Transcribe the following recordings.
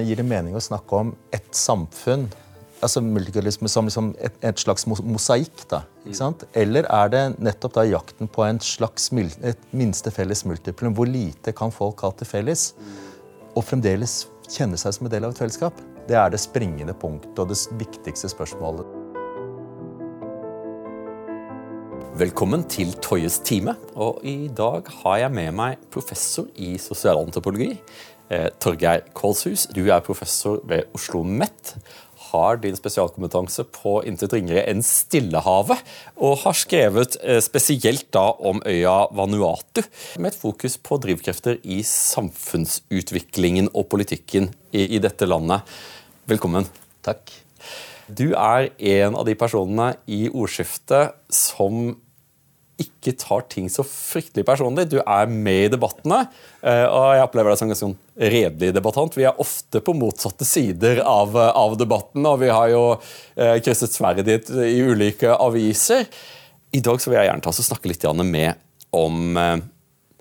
det, gir det mening å snakke om et samfunn altså multikulturalisme som liksom et, et, slags mosaikk? da, ikke sant? Eller er det nettopp da jakten på en slags et minste felles multiplum? Hvor lite kan folk ha til felles, og fremdeles kjenne seg som en del av et fellesskap? Det er det springende punktet og det viktigste spørsmålet. Velkommen til Tøyes time. Og I dag har jeg med meg professor i sosialantropologi, Torgeir Kålshus. Du er professor ved Oslo OsloMet. har din spesialkompetanse på intet ringere enn Stillehavet, og har skrevet eh, spesielt da om øya Vanuatu, med et fokus på drivkrefter i samfunnsutviklingen og politikken i, i dette landet. Velkommen. Takk. Du er en av de personene i ordskiftet som ikke tar ting så fryktelig personlig. Du er med i debattene, eh, og jeg opplever deg som en ganske sånn redelig debattant. Vi er ofte på motsatte sider av, av debatten, og vi har jo eh, krysset sverdet ditt i ulike aviser. I dag så vil jeg gjerne ta oss og snakke litt med om eh,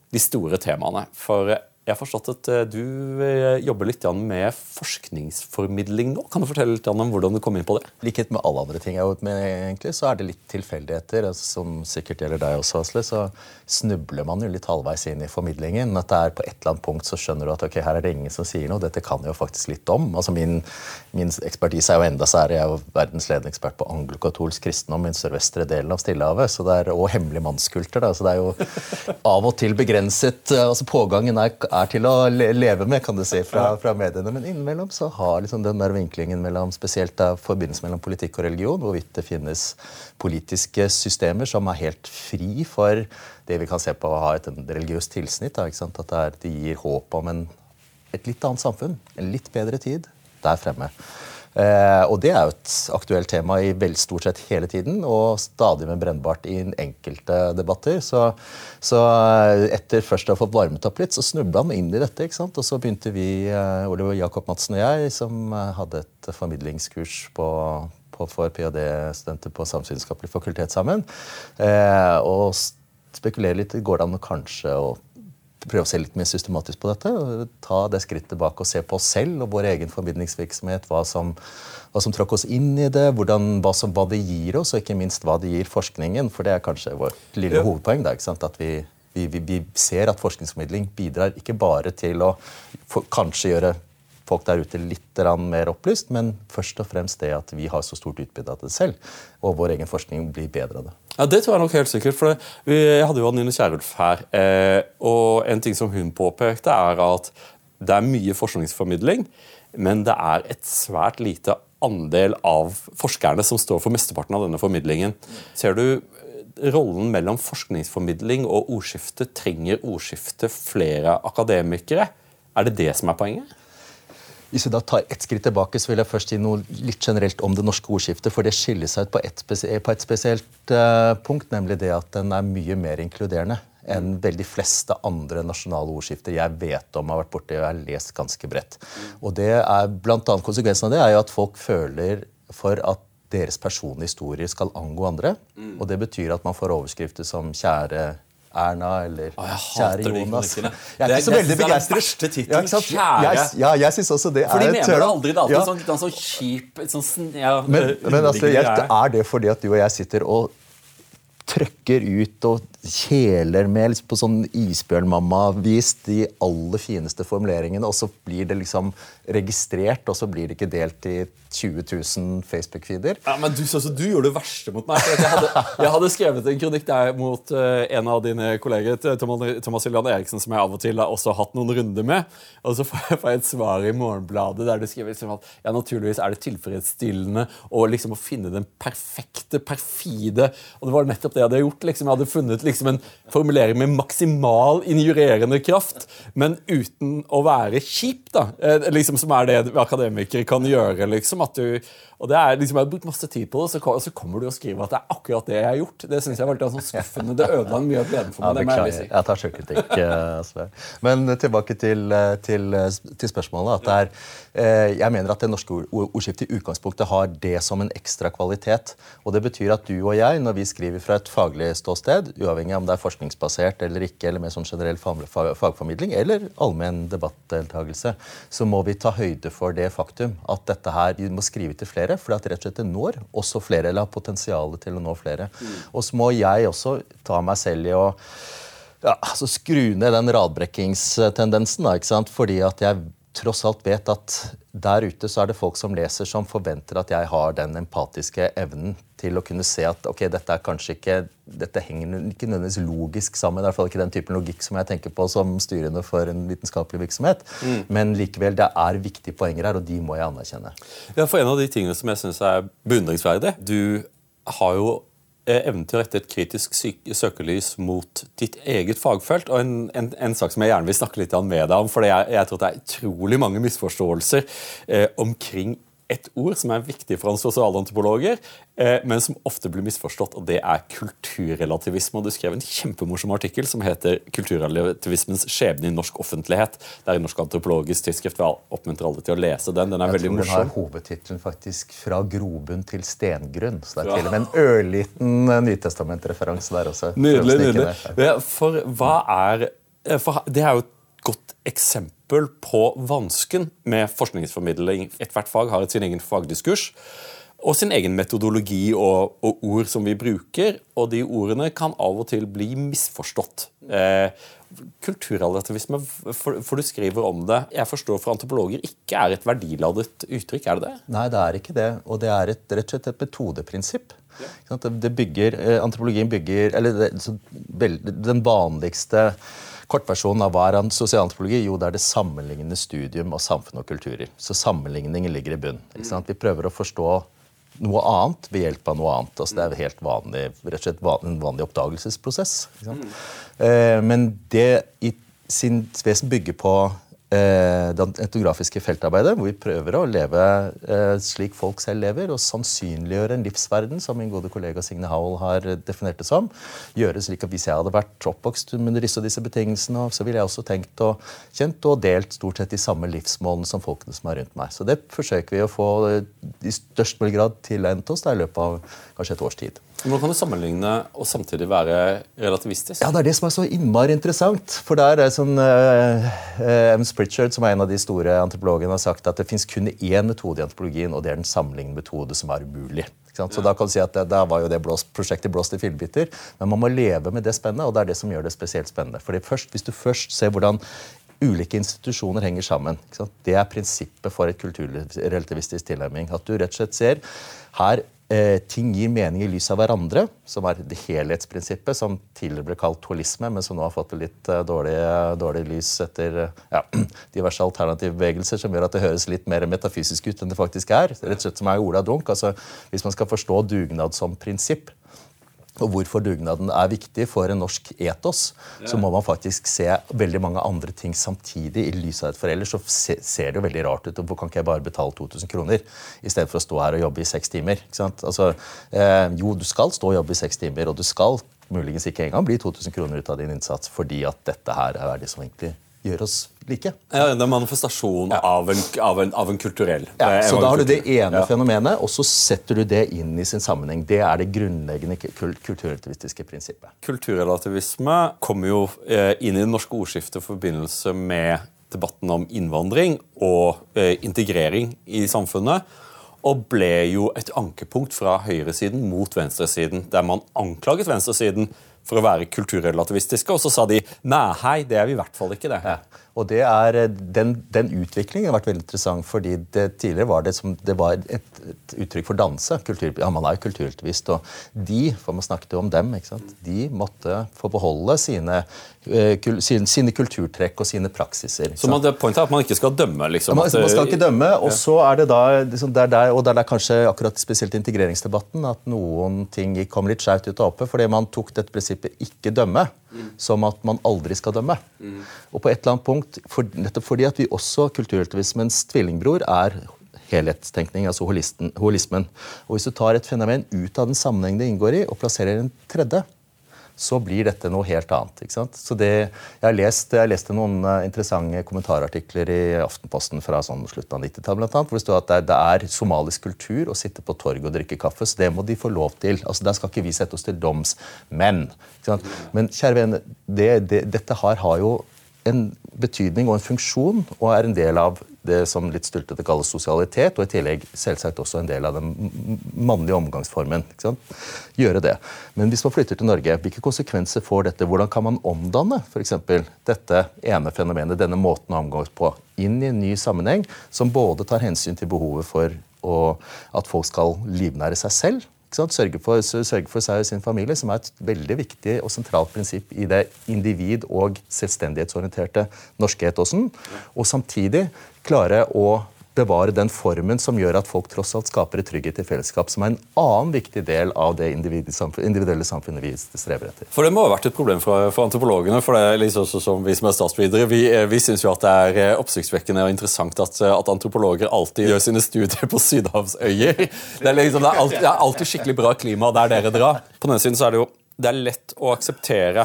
de store temaene. For jeg har forstått at eh, du eh, jobber litt med forskningsformidling nå. Kan du fortelle litt om hvordan du kom inn på det? likhet med alle andre ting jeg har gjort med, egentlig, så er det litt tilfeldigheter. Altså, som sikkert gjelder deg også, Asle. Så snubler man jo litt halvveis inn i formidlingen. At det er på et eller annet punkt så skjønner du at ok, her er det ingen som sier noe. Dette kan jeg jo faktisk litt om. Altså Min, min ekspertise er jo enda særlig. Jeg er jo verdensledende ekspert på anglokatolsk kristendom i den sørvestre delen av Stillehavet. Så det er, og hemmelig mannskulter. Da. Så det er jo av og til begrenset eh, altså Pågangen er er til å leve med, kan du si, fra, fra mediene. Men innimellom så har liksom den der vinklingen mellom spesielt da, forbindelsen mellom politikk og religion, hvorvidt det finnes politiske systemer som er helt fri for det vi kan se på å ha et religiøst tilsnitt. Da, At det, er, det, gir håp om en, et litt annet samfunn, en litt bedre tid der fremme. Eh, og det er jo et aktuelt tema i vel stort sett hele tiden, og stadig mer brennbart i enkelte debatter. Så, så eh, etter først å ha fått varmet opp litt, så snubla han inn i dette. ikke sant? Og så begynte vi, eh, Oliver Jakob Madsen og jeg, som hadde et formidlingskurs på for ph.d.-studenter på Samfunnsvitenskapelig fakultet sammen. Eh, og spekulere litt går det an kanskje å prøve å se litt mer systematisk på dette. Ta det skrittet tilbake og se på oss selv og vår egen formidlingsvirksomhet. Hva som, hva som trakk oss inn i det, hvordan, hva, som, hva, det gir oss, og ikke minst hva det gir forskningen. For det er kanskje vårt lille ja. hovedpoeng. Da, At vi, vi, vi, vi, ser at forskningsformidling bidrar ikke bare til å for, kanskje gjøre folk der ute litt mer opplyst, men først og fremst det at vi har så stort utbytte av det selv, og vår egen forskning blir bedre av det. Ja, Det tror jeg nok helt sikkert. for Jeg hadde jo Anine Kierulf her, eh, og en ting som hun påpekte, er at det er mye forskningsformidling, men det er et svært lite andel av forskerne som står for mesteparten av denne formidlingen. Ser du rollen mellom forskningsformidling og ordskifte? Trenger ordskifte flere akademikere? Er det det som er poenget? Hvis vi da tar ett skritt tilbake, så vil jeg først si noe litt generelt om det norske ordskiftet. For det skiller seg ut på et, på et spesielt uh, punkt, nemlig det at den er mye mer inkluderende enn veldig fleste andre nasjonale ordskifter jeg vet om har vært borti og har lest ganske bredt. Og det er blant annet Konsekvensen av det er jo at folk føler for at deres personlige historier skal angå andre. Og det betyr at man får overskrifter som 'Kjære Erna eller Å, Kjære Jonas. Jeg er ikke så veldig begeistret. Ja, jeg, ja, jeg synes også det er For de mener det aldri. Det er alltid ja. sånn, sånn kjip sånn, ja, Men, men altså, jeg, er det fordi at du og jeg sitter og trøkker ut og kjeler med liksom på sånn isbjørnmamma-vis de aller fineste formuleringene, og så blir det liksom registrert, og så blir det ikke delt i 20 000 Facebook-feeder. Ja, men du, altså, du, gjorde det verste mot meg. Jeg hadde, jeg, hadde, skrevet en kronikk der mot uh, en av dine kolleger, Thomas Julian Eriksen, som jeg av og til har også hatt noen runder med. Og så får jeg et svar i Morgenbladet der du skriver liksom at ja, naturligvis er det tilfredsstillende å, liksom, å finne den perfekte, perfide Og det var nettopp det jeg hadde gjort. Liksom. Jeg hadde funnet liksom, en formulering med maksimal injurerende kraft, men uten å være kjip, da. Eh, liksom, som er det akademikere kan gjøre. liksom, at du og det er liksom, Jeg har brukt masse tid på det, og så, kommer du og skriver at det er akkurat det jeg har gjort. Det synes jeg var litt sånn skuffende. Det ødela mye av gleden for meg. Ja, det jeg, si. jeg tar selvkritikk. Eh, Men tilbake til, eh, til, eh, til spørsmålet. er, Jeg mener at det norske ordskiftet i utgangspunktet har det som en ekstra kvalitet. Og det betyr at du og jeg, når vi skriver fra et faglig ståsted, uavhengig uavhengig av om det er forskningsbasert eller ikke, eller mer sånn generell fagformidling, eller allmenn debattdeltakelse, så må vi ta høyde for det faktum at dette her, vi må skrive til flere, for at rett og slett det når også flere, eller har potensial til å nå flere. Mm. Og så må jeg også ta meg selv i å ja, altså skru ned den radbrekkingstendensen, da, ikke sant? fordi at jeg tross alt vet at der ute så er det folk som leser, som forventer at jeg har den empatiske evnen til å kunne se at ok, dette er kanskje ikke, dette henger ikke nødvendigvis logisk sammen. I hvert fall ikke den typen logikk som jeg tenker på som styrende for en vitenskapelig virksomhet. Mm. Men likevel, det er viktige poenger her, og de må jeg anerkjenne. Ja, for En av de tingene som jeg syns er beundringsverdig Du har jo evnen til å rette et kritisk søkelys mot ditt eget fagfelt. og En, en, en sak som jeg gjerne vil snakke litt med deg om, for jeg, jeg tror det er utrolig mange misforståelser eh, omkring et ord som er viktig for sosialantropologer, eh, men som ofte blir misforstått, og det er kulturrelativisme. Og Du skrev en kjempemorsom artikkel som heter 'Kulturrelativismens skjebne i norsk offentlighet'. Det er i Norsk antropologisk tidsskrift. Jeg oppmuntrer alle til å lese den. Den er veldig morsom. Jeg tror Den har hovedtittelen faktisk 'Fra grobunn til stengrunn'. Så det er til og med en ørliten eh, Nytestamentreferanse der også. Nydelig. nydelig. For hva er eh, for Det er jo et godt eksempel på vansken med forskningsformidling. Ethvert fag har sin egen fagdiskurs og sin egen metodologi og, og, ord som vi bruker. Og de ordene kan av og til bli misforstått. Eh, kulturrelativisme, for, for, du skriver om det, jeg forstår for antropologer ikke er et verdiladet uttrykk, er det det? Nei, det er ikke det. Og det er et, rett og slett et metodeprinsipp. Ja. Det bygger, eh, Antropologien bygger Eller det, den vanligste Kortversjonen av hva er sosialantropologi? Jo, det er det sammenlignende studium av samfunn og kulturer. Så sammenligningen ligger i bunn. Vi prøver å forstå noe annet ved hjelp av noe annet. Altså, det er helt vanlig, rett og slett en vanlig oppdagelsesprosess. Mm. men det i sin vesen bygger på Eh, det etnografiske feltarbeidet, hvor vi prøver å leve eh, slik folk selv lever, og sannsynliggjøre en livsverden, som min gode kollega Signe Howell har definert det som. Gjøre slik at Hvis jeg hadde vært oppvokst under disse disse betingelsene, så ville jeg også tenkt og kjent og delt stort sett de samme livsmålene som folkene som er rundt meg. Så det forsøker vi å få i størst mulig grad tilegnet oss i løpet av kanskje et års tid. Hvordan kan du sammenligne og samtidig være relativistisk? Ja, Det er det som er så innmari interessant. For der er sånn uh, uh, Pritchard, som er en av de store antropologene, har sagt at det fins kun én metode i antropologien, og det er den sammenlignende metode som er umulig. Så da kan du si at Da var jo det blåst, prosjektet blåst i fillebiter. Men man må leve med det spennet, og det er det som gjør det spesielt spennende. Fordi først, Hvis du først ser hvordan ulike institusjoner henger sammen. Det er prinsippet for et kulturrelativistisk tilnærming. At du rett og slett ser her eh, ting gir mening i lys av hverandre, som er det helhetsprinsippet som tidligere ble kalt holisme, men som nå har fått litt eh, dårlig, dårlig, lys etter eh, ja, diverse alternative bevegelser, som gjør at det høres litt mer metafysisk ut enn det faktisk er. Rett og slett som er Ola Dunk. Altså, hvis man skal forstå dugnad som prinsipp, og hvorfor dugnaden er viktig for en norsk etos, så må man faktisk se veldig mange andre ting samtidig. i lys av et For ellers så ser det jo veldig rart ut. Hvorfor kan ikke jeg bare betale 2000 kroner i stedet for å stå her og jobbe i seks timer? Altså, eh, jo, du skal stå og jobbe i seks timer, og du skal muligens ikke engang bli 2000 kroner ut av din innsats fordi at dette her er det som egentlig gjør oss like. Ja, Det er manifestasjon ja. av, en, av, en, av, en, kulturell ja, Så Da har du det ene ja. fenomenet, og så setter du det inn i sin sammenheng. Det er det grunnleggende kulturrelativistiske prinsippet. Kulturrelativisme kommer jo eh, inn i det norske ordskiftet i forbindelse med debatten om innvandring og eh, integrering i samfunnet. Og ble jo et ankepunkt fra høyresiden mot venstresiden, der man anklaget venstresiden for å være kulturrelativistiske, og så sa de nei, det er vi i hvert fall ikke. det. Ja. Og det er, eh, den, den, utviklingen har vært veldig interessant, fordi det, tidligere var det, som, det var et, et, uttrykk for danse. Kultur, ja, Man er jo kulturbevisst. Og de, for man snakket jo om dem, de måtte få beholde sine, uh, kul, sine, sine, kulturtrekk og sine praksiser. Så man, det pointet er at man ikke skal dømme? liksom? Ja, man, man, skal ikke dømme, og så er det da liksom, der, der, og der er kanskje akkurat spesielt integreringsdebatten at noen ting kom litt skjevt ut av oppe, fordi man tok dette prinsippet ikke dømme mm. som at man aldri skal dømme. Mm. Og på et eller annet punkt, for, nettopp fordi at vi også, kulturrelativismens tvillingbror, er helhetstenkning, altså holisten, holismen. Og Hvis du tar et fenomen ut av den sammenhengen det inngår i, og plasserer en tredje, så blir dette noe helt annet. ikke sant? Så det, Jeg har lest, jeg leste noen uh, interessante kommentarartikler i Aftenposten fra sånn slutten av 90-tallet, hvor det står at det, det, er somalisk kultur å sitte på torget og drikke kaffe, så det må de få lov til. Altså, Der skal ikke vi sette oss til doms. Men, Men kjære venn, det, det, dette her har jo en betydning og en funksjon og er en del av det som litt stultete kalles sosialitet, og i tillegg selvsagt også en del av den mannlige omgangsformen. Gjøre det. Men hvis man flytter til Norge, hvilke konsekvenser får dette? Hvordan kan man omdanne for eksempel, dette ene fenomenet, denne måten å omgås på, inn i en ny sammenheng som både tar hensyn til behovet for å, at folk skal livnære seg selv, Sørge for, sørge for, seg og sin familie, som er et veldig viktig og sentralt prinsipp i det individ- og selvstendighetsorienterte norske etosen. Og samtidig klare å bevare den formen som gjør at folk tross alt skaper et trygghet i fellesskap, som er en annen viktig del av det individuelle samfunnet vi strever etter. For Det må ha vært et problem for, for antropologene. for det er liksom som Vi som er statsvidere, vi, eh, vi syns jo at det er eh, oppsiktsvekkende og interessant at, eh, at, antropologer alltid gjør sine studier på sydhavsøyer. Det er, liksom, det, er alltid, det er alltid skikkelig bra klima der dere drar. På den siden så er det jo det er lett å akseptere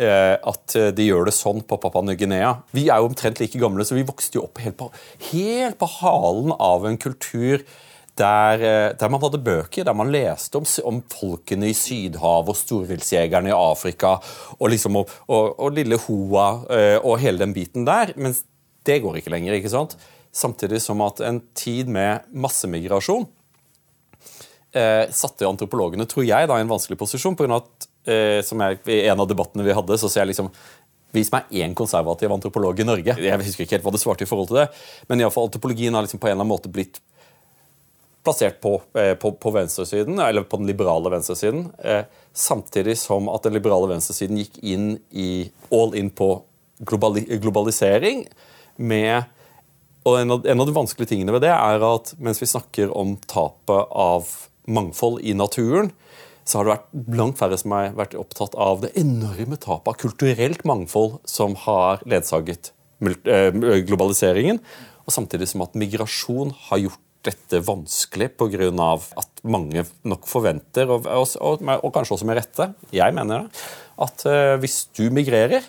at eh, de gjør det sånn på Papua Ny-Guinea. Vi er jo omtrent like gamle, så vi vokste jo opp helt på, helt på halen av en kultur der, eh, der, man hadde bøker, der man leste om, om folkene i Sydhavet og storviltsjegerne i Afrika og, liksom, og, og, og, lille Hoa og hele den biten der. Men det går ikke lenger. ikke sant? Samtidig som at en tid med massemigrasjon eh, satte antropologene tror jeg, da, i en vanskelig posisjon. På grunn av at eh, som jeg, I en av debattene vi hadde, så sier jeg liksom Vis meg én konservativ antropolog i Norge. Jeg husker ikke helt hva det svarte i forhold til det, men i alle fall, antropologien har liksom på en eller annen måte blitt plassert på, eh, på, på venstresiden, eller på den liberale venstresiden, eh, samtidig som at den liberale venstresiden gikk inn i all in på globali globalisering med og en av, en av, de vanskelige tingene ved det er at mens vi snakker om tapet av mangfold i naturen, så har det vært langt færre som har vært opptatt av det enorme tapet av kulturelt mangfold som har ledsaget eh, globaliseringen. Og samtidig som at migrasjon har gjort dette vanskelig pga. at mange nok forventer, og, og, og, kanskje også med rette, jeg mener det, at uh, hvis du migrerer,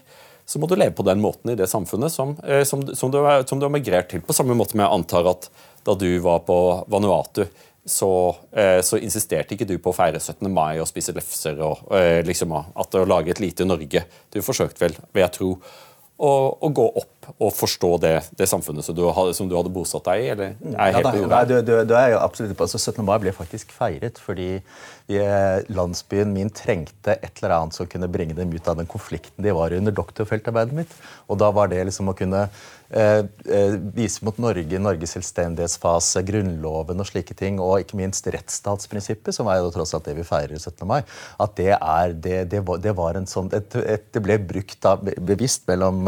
så må du leve på den måten i det samfunnet som, uh, som, som, du, som du har migrert til. På samme måte som jeg antar at da du var på Vanuatu, så, eh, så, insisterte ikke du på å feire 17. mai og spise lefser og eh, liksom at å lage et lite Norge. Du forsøkte vel, vil jeg tro, å, å, gå opp og forstå det, det samfunnet som du, hadde, som du, hadde, bosatt deg i? eller er ja, da, nei, du, du, du, er jo absolutt på, altså 17. mai ble faktisk feiret fordi landsbyen min trengte et eller annet som kunne bringe dem ut av den konflikten de var i under doktorfeltarbeidet mitt. Og da var det liksom å kunne Eh, eh, vise mot Norge, Norges selvstendighetsfase, Grunnloven og slike ting, og ikke minst rettsstatsprinsippet, som er jo tross alt det vi feirer 17. mai, at det, er, det, det, var, det var, en sånn et, et, Det ble brukt da, bevisst mellom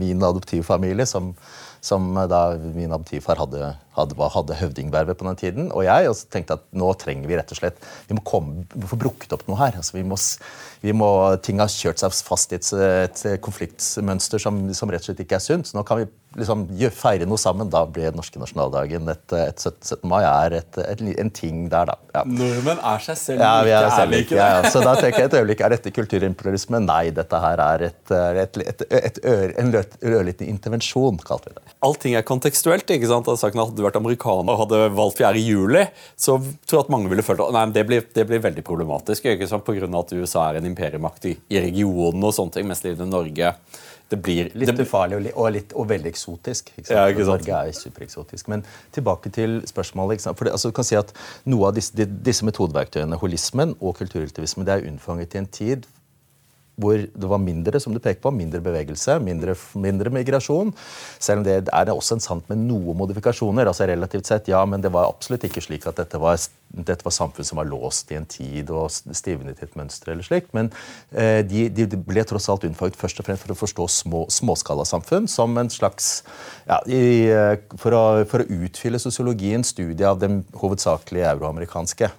min min adoptivfamilie, som, som da min adoptivfar hadde, hadde, hadde høvdingvervet på den tiden, og jeg, og tenkte at nå trenger vi rett og slett Vi må, komme, vi må få brukt opp noe her. altså vi må vi må, ting har kjørt seg fast i et, et konfliktmønster som, som, rett og slett ikke er sunt. Så nå kan vi liksom feire noe sammen. Da blir den norske nasjonaldagen et, et 17. mai er et, en ting der, da. Ja. Nordmenn er seg selv ja, vi er selv ærlige. ja, ja. Så da tenker jeg et øyeblikk, Er dette kulturimperialisme? Nei, dette her er en ørliten intervensjon, kalte vi det. Allting er kontekstuelt. ikke sant? Altså, hadde du vært amerikaner og hadde valgt 4. juli, så tror jeg at mange ville følt nei, det blir, det blir veldig problematisk. ikke sant? På grunn av at USA er en imperiemakt i, i regionen og sånne ting, mens i Norge det blir Litt ufarlig og, og, litt, og veldig eksotisk. Ikke? Ja, ikke sant? Norge er supereksotisk. Men tilbake til spørsmålet. For det, altså, du kan si at Noe av disse, disse metodeverktøyene, holismen og kulturrelativisme, det er unnfanget i en tid hvor det var mindre som du peker på, mindre bevegelse, mindre, mindre, migrasjon. Selv om det er også en sant med noen modifikasjoner. altså relativt sett, ja, Men det var absolutt ikke slik at dette var, dette var samfunn som var låst i en tid og stivnet i et mønster. eller slikt, Men eh, de, de, ble tross alt unnfanget først og fremst for å forstå små, småskalasamfunn som en slags ja, i, eh, for, å, for, å, utfylle sosiologien, studie av den hovedsakelig euroamerikanske.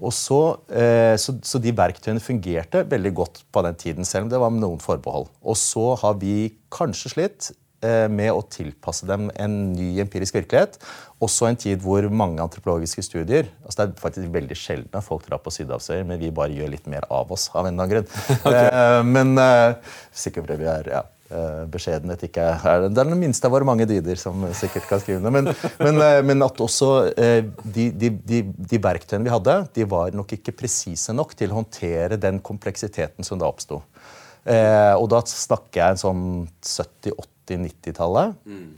Og så, eh, så, så, de verktøyene fungerte veldig godt på den tiden, selv om det var med noen forbehold. Og så har vi kanskje slitt med å tilpasse dem en ny empirisk virkelighet. Også en tid hvor mange antropologiske studier altså Det er faktisk veldig sjelden at folk drar på sydhavsøyer, men vi bare gjør litt mer av oss. av en eller annen grunn. okay. eh, men eh, sikkert fordi vi er ja, eh, beskjedenhet ikke er Det er den minste av våre mange dyder som sikkert kan skrive det. Men, men, eh, men, at også de, de, de, de, verktøyene vi hadde, de var nok ikke presise nok til å håndtere den kompleksiteten som da oppsto. Eh, og da snakker jeg en sånn 70-80-90-tallet. Mm.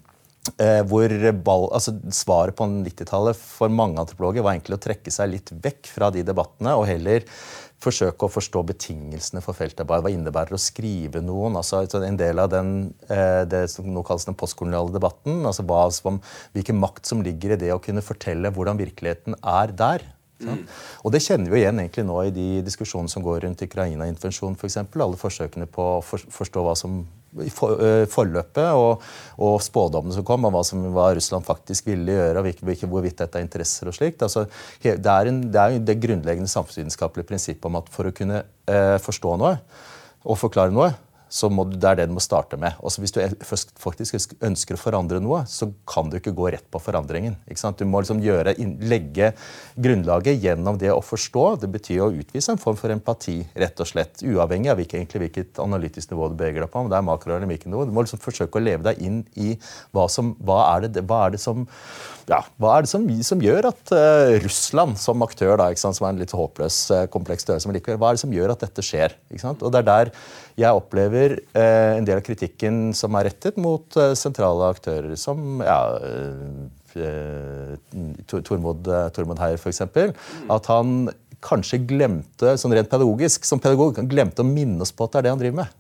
Eh, hvor ball, altså Svaret på 90-tallet for mange antropologer var egentlig å trekke seg litt vekk fra de debattene og heller forsøke å forstå betingelsene for feltarbeid. Hva innebærer å skrive noen? altså En del av den, eh, det som nå kalles den postkoloniale debatten. altså hva, som, Hvilken makt som ligger i det å kunne fortelle hvordan virkeligheten er der. Mm. Og Det kjenner vi igjen egentlig nå i de diskusjonene som går rundt Ukraina-intervensjonen. For eksempel, alle forsøkene på å forstå hva som forløpet og, og spådommene som kom, og hva, som, hva Russland faktisk ville gjøre, og hvilke, hvorvidt dette er interesser og slikt. Altså, det, er en, det er det grunnleggende samfunnsvitenskapelige prinsippet om at for å kunne eh, forstå noe og forklare noe, så må du, det er det du må starte med. Også hvis du faktisk ønsker å forandre noe, så kan du ikke gå rett på forandringen. Du må liksom gjøre, legge grunnlaget gjennom det å forstå. Det betyr å utvise en form for empati, rett og slett. Uavhengig av hvilket, egentlig, hvilket analytisk nivå du beveger deg på. om det er makro eller mikronivå. Du må liksom forsøke å leve deg inn i hva, som, hva, er, det, hva er det som ja, hva er det som, som gjør at uh, Russland som aktør, da, som er en litt håpløs, uh, kompleks størrelse, men likevel, hva er det som gjør at dette skjer? Og Det er der jeg opplever uh, en del av kritikken som er rettet mot sentrale aktører, som ja, Tormod, Tormod Heier, f.eks. At han kanskje glemte, sånn rent pedagogisk, som pedagog, glemte å minne oss på at det er det han driver med.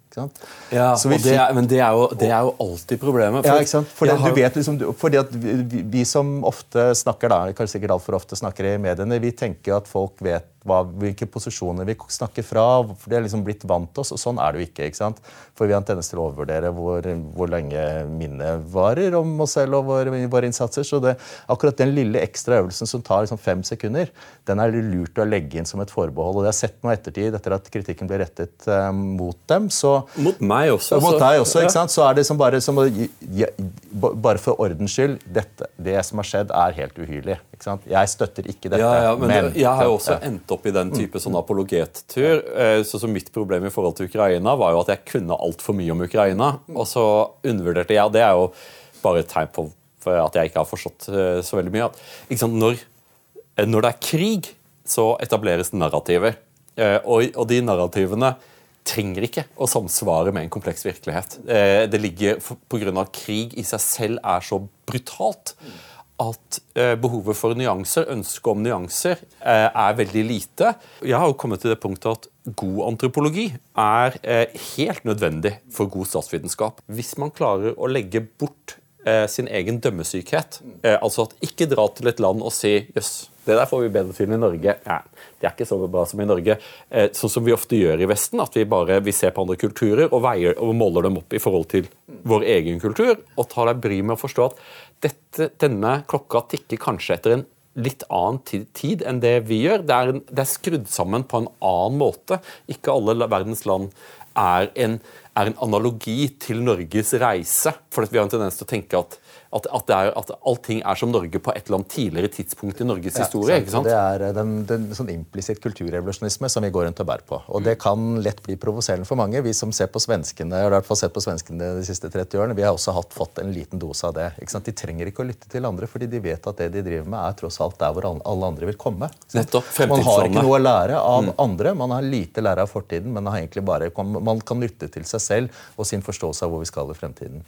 Ja, det er, Men det er, jo, det er, jo, alltid problemet. For, ja, ikke sant? Fordi, har... vet, liksom, fordi at vi, vi, som ofte snakker da, kanskje sikkert altfor ofte snakker i mediene, vi tenker at folk vet hva, hvilke posisjoner vi snakker fra. for Det er liksom blitt vant oss, og sånn er det jo ikke. ikke sant? For vi har en tendens til å overvurdere hvor, hvor lenge minnet varer om oss selv og våre, våre innsatser. Så det, akkurat den lille ekstra øvelsen som tar liksom fem sekunder, den er lurt å legge inn som et forbehold. Og det har jeg sett nå ettertid, etter at kritikken ble rettet uh, mot dem. så... Mot meg også. Mot deg også, ikke sant? Så er det som bare, som, ja, bare for ordens skyld, dette, det som har skjedd, er helt uhyrlig. ikke sant? Jeg støtter ikke dette. Ja, ja, men, men jeg har jo også endt opp opp i den type sånn apologettur. Eh, så, så Mitt problem i forhold til Ukraina var jo at jeg kunne altfor mye om Ukraina. Og så undervurderte jeg, og det er jo bare et tegn på at jeg ikke har forstått eh, så veldig mye, at når, eh, når, det er krig, så etableres narrativer. Og, og de narrativene trenger ikke å samsvare med en kompleks virkelighet. Det ligger Pga. krig i seg selv er så brutalt at eh, behovet for nyanser, ønsket om nyanser, eh, er veldig lite. Jeg har jo kommet til det punktet at god antropologi er eh, helt nødvendig for god statsvitenskap. Hvis man klarer å legge bort sin egen dømmesykhet, altså at ikke dra til et land og si jøss, det der får vi bedre til i Norge. Ja, det er ikke så bra som i Norge. Sånn som vi ofte gjør i Vesten, at vi bare vi ser på andre kulturer og, veier, og måler dem opp i forhold til vår egen kultur, og tar deg bry med å forstå at dette, denne klokka tikker kanskje etter en litt annen tid enn det vi gjør. Det er, en, det er, skrudd sammen på en annen måte. Ikke alle verdens land er en, er en analogi til Norges reise. For vi har en tendens til å tenke at at, at, er, at, allting er som Norge på et eller annet tidligere tidspunkt i Norges ja, historie. ikke sant? Det er eh, den, den sånn implisitt kulturrevolusjonisme som vi går rundt og bærer på. Og Det mm. kan lett bli provoserende for mange. Vi som ser på svenskene i hvert fall sett på svenskene de siste 30 årene, vi har også hatt, fått en liten dose av det. ikke sant? De trenger ikke å lytte til andre, fordi de vet at det de driver med, er tross alt der hvor alle andre vil komme. Nettopp, man har ikke noe å lære av mm. andre. Man har lite lære av fortiden, men har bare, man kan lytte til seg selv og sin forståelse av hvor vi skal i fremtiden.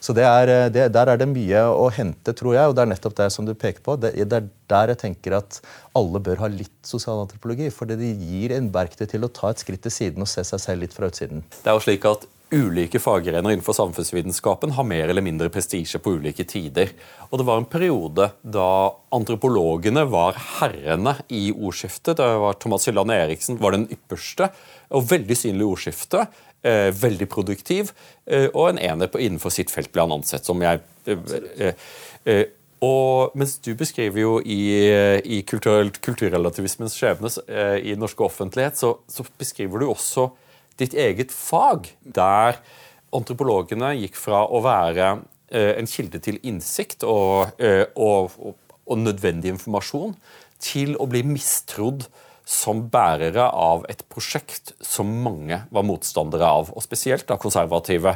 Så er, eh, det, Der er det mye å hente, tror jeg. Og det er nettopp det som du peker på. Det, det er der jeg tenker at alle bør ha litt sosialantropologi. For det gir en verktøy til å ta et skritt til siden og se seg selv litt fra utsiden. Det er jo slik at Ulike faggrener innenfor samfunnsvitenskapen har mer eller mindre prestisje på ulike tider. Og Det var en periode da antropologene var herrene i ordskiftet. Da var Thomas Hylland Eriksen var den ypperste og veldig synlig ordskifte. Eh, veldig produktiv, eh, og en ener innenfor sitt felt ble han ansett som. jeg eh, og mens du beskriver jo i, i kultur, kulturrelativismens skjebne i norsk offentlighet, så, så, beskriver du også ditt eget fag, der antropologene gikk fra å være en kilde til innsikt og, og, og, og nødvendig informasjon til å bli mistrodd som bærere av et prosjekt som mange var motstandere av, og spesielt av konservative.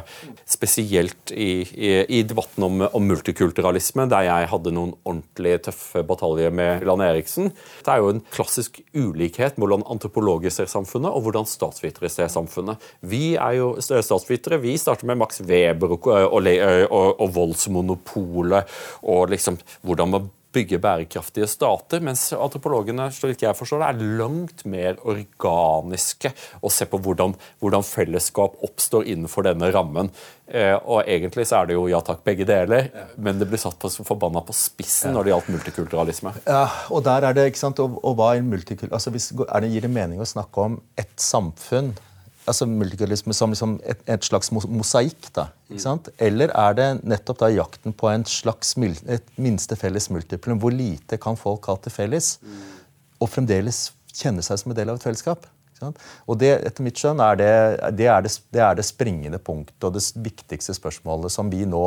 Spesielt i, i, i debatten om, om, multikulturalisme, der jeg hadde noen ordentlig tøffe bataljer med Lan Eriksen. Det er jo en klassisk ulikhet mellom antropologer ser samfunnet, og hvordan statsvitere ser samfunnet. Vi er jo statsvitere. Vi starter med Max Weber og, og, og, og voldsmonopolet og liksom hvordan man bygge bærekraftige stater, mens antropologene slik jeg forstår det, er langt mer organiske og ser på hvordan, hvordan fellesskap oppstår innenfor denne rammen. Eh, og Egentlig så er det jo ja takk, begge deler, men det blir satt på, forbanna på spissen når det gjaldt multikulturalisme. Ja, og der er det, ikke sant, og, og hva er multikultur... Altså, hvis, er det, Gir det mening å snakke om et samfunn altså multikulturalisme som liksom et, et, slags mosaikk? da, ikke sant? Eller er det nettopp da jakten på en slags et minste felles multiplum? Hvor lite kan folk ha til felles, og fremdeles kjenne seg som en del av et fellesskap? Og det, etter mitt skjønn, er det, det, er det, det er det springende punktet og det viktigste spørsmålet som vi nå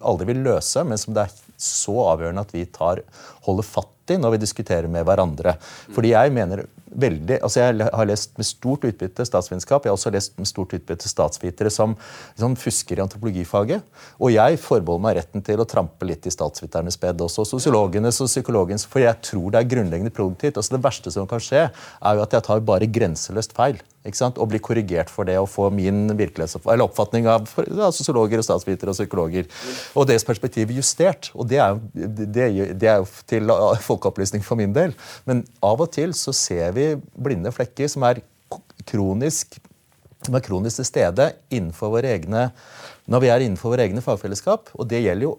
aldri vil løse, men som det er så avgjørende at vi tar, holder fatt i når vi diskuterer med hverandre. Fordi jeg mener veldig, altså Jeg har lest med stort utbytte statsvitenskap. Jeg har også lest med stort utbytte statsvitere som, som fusker i antropologifaget. Og jeg forbeholder meg retten til å trampe litt i statsviternes bed, også sosiologenes og psykologens, for jeg tror det er grunnleggende produktivt. Altså Det verste som kan skje, er jo at jeg tar bare grenseløst feil Ikke sant? og bli korrigert for det og få min oppfatning av ja, sosiologer, og statsvitere og psykologer og deres perspektiv justert. Og det er, det, det er jo til folkeopplysning for min del. Men av og til så ser vi blinde flekker som er kronisk som er kronisk til stede innenfor våre egne, når vi er innenfor våre egne fagfellesskap. Og det gjelder jo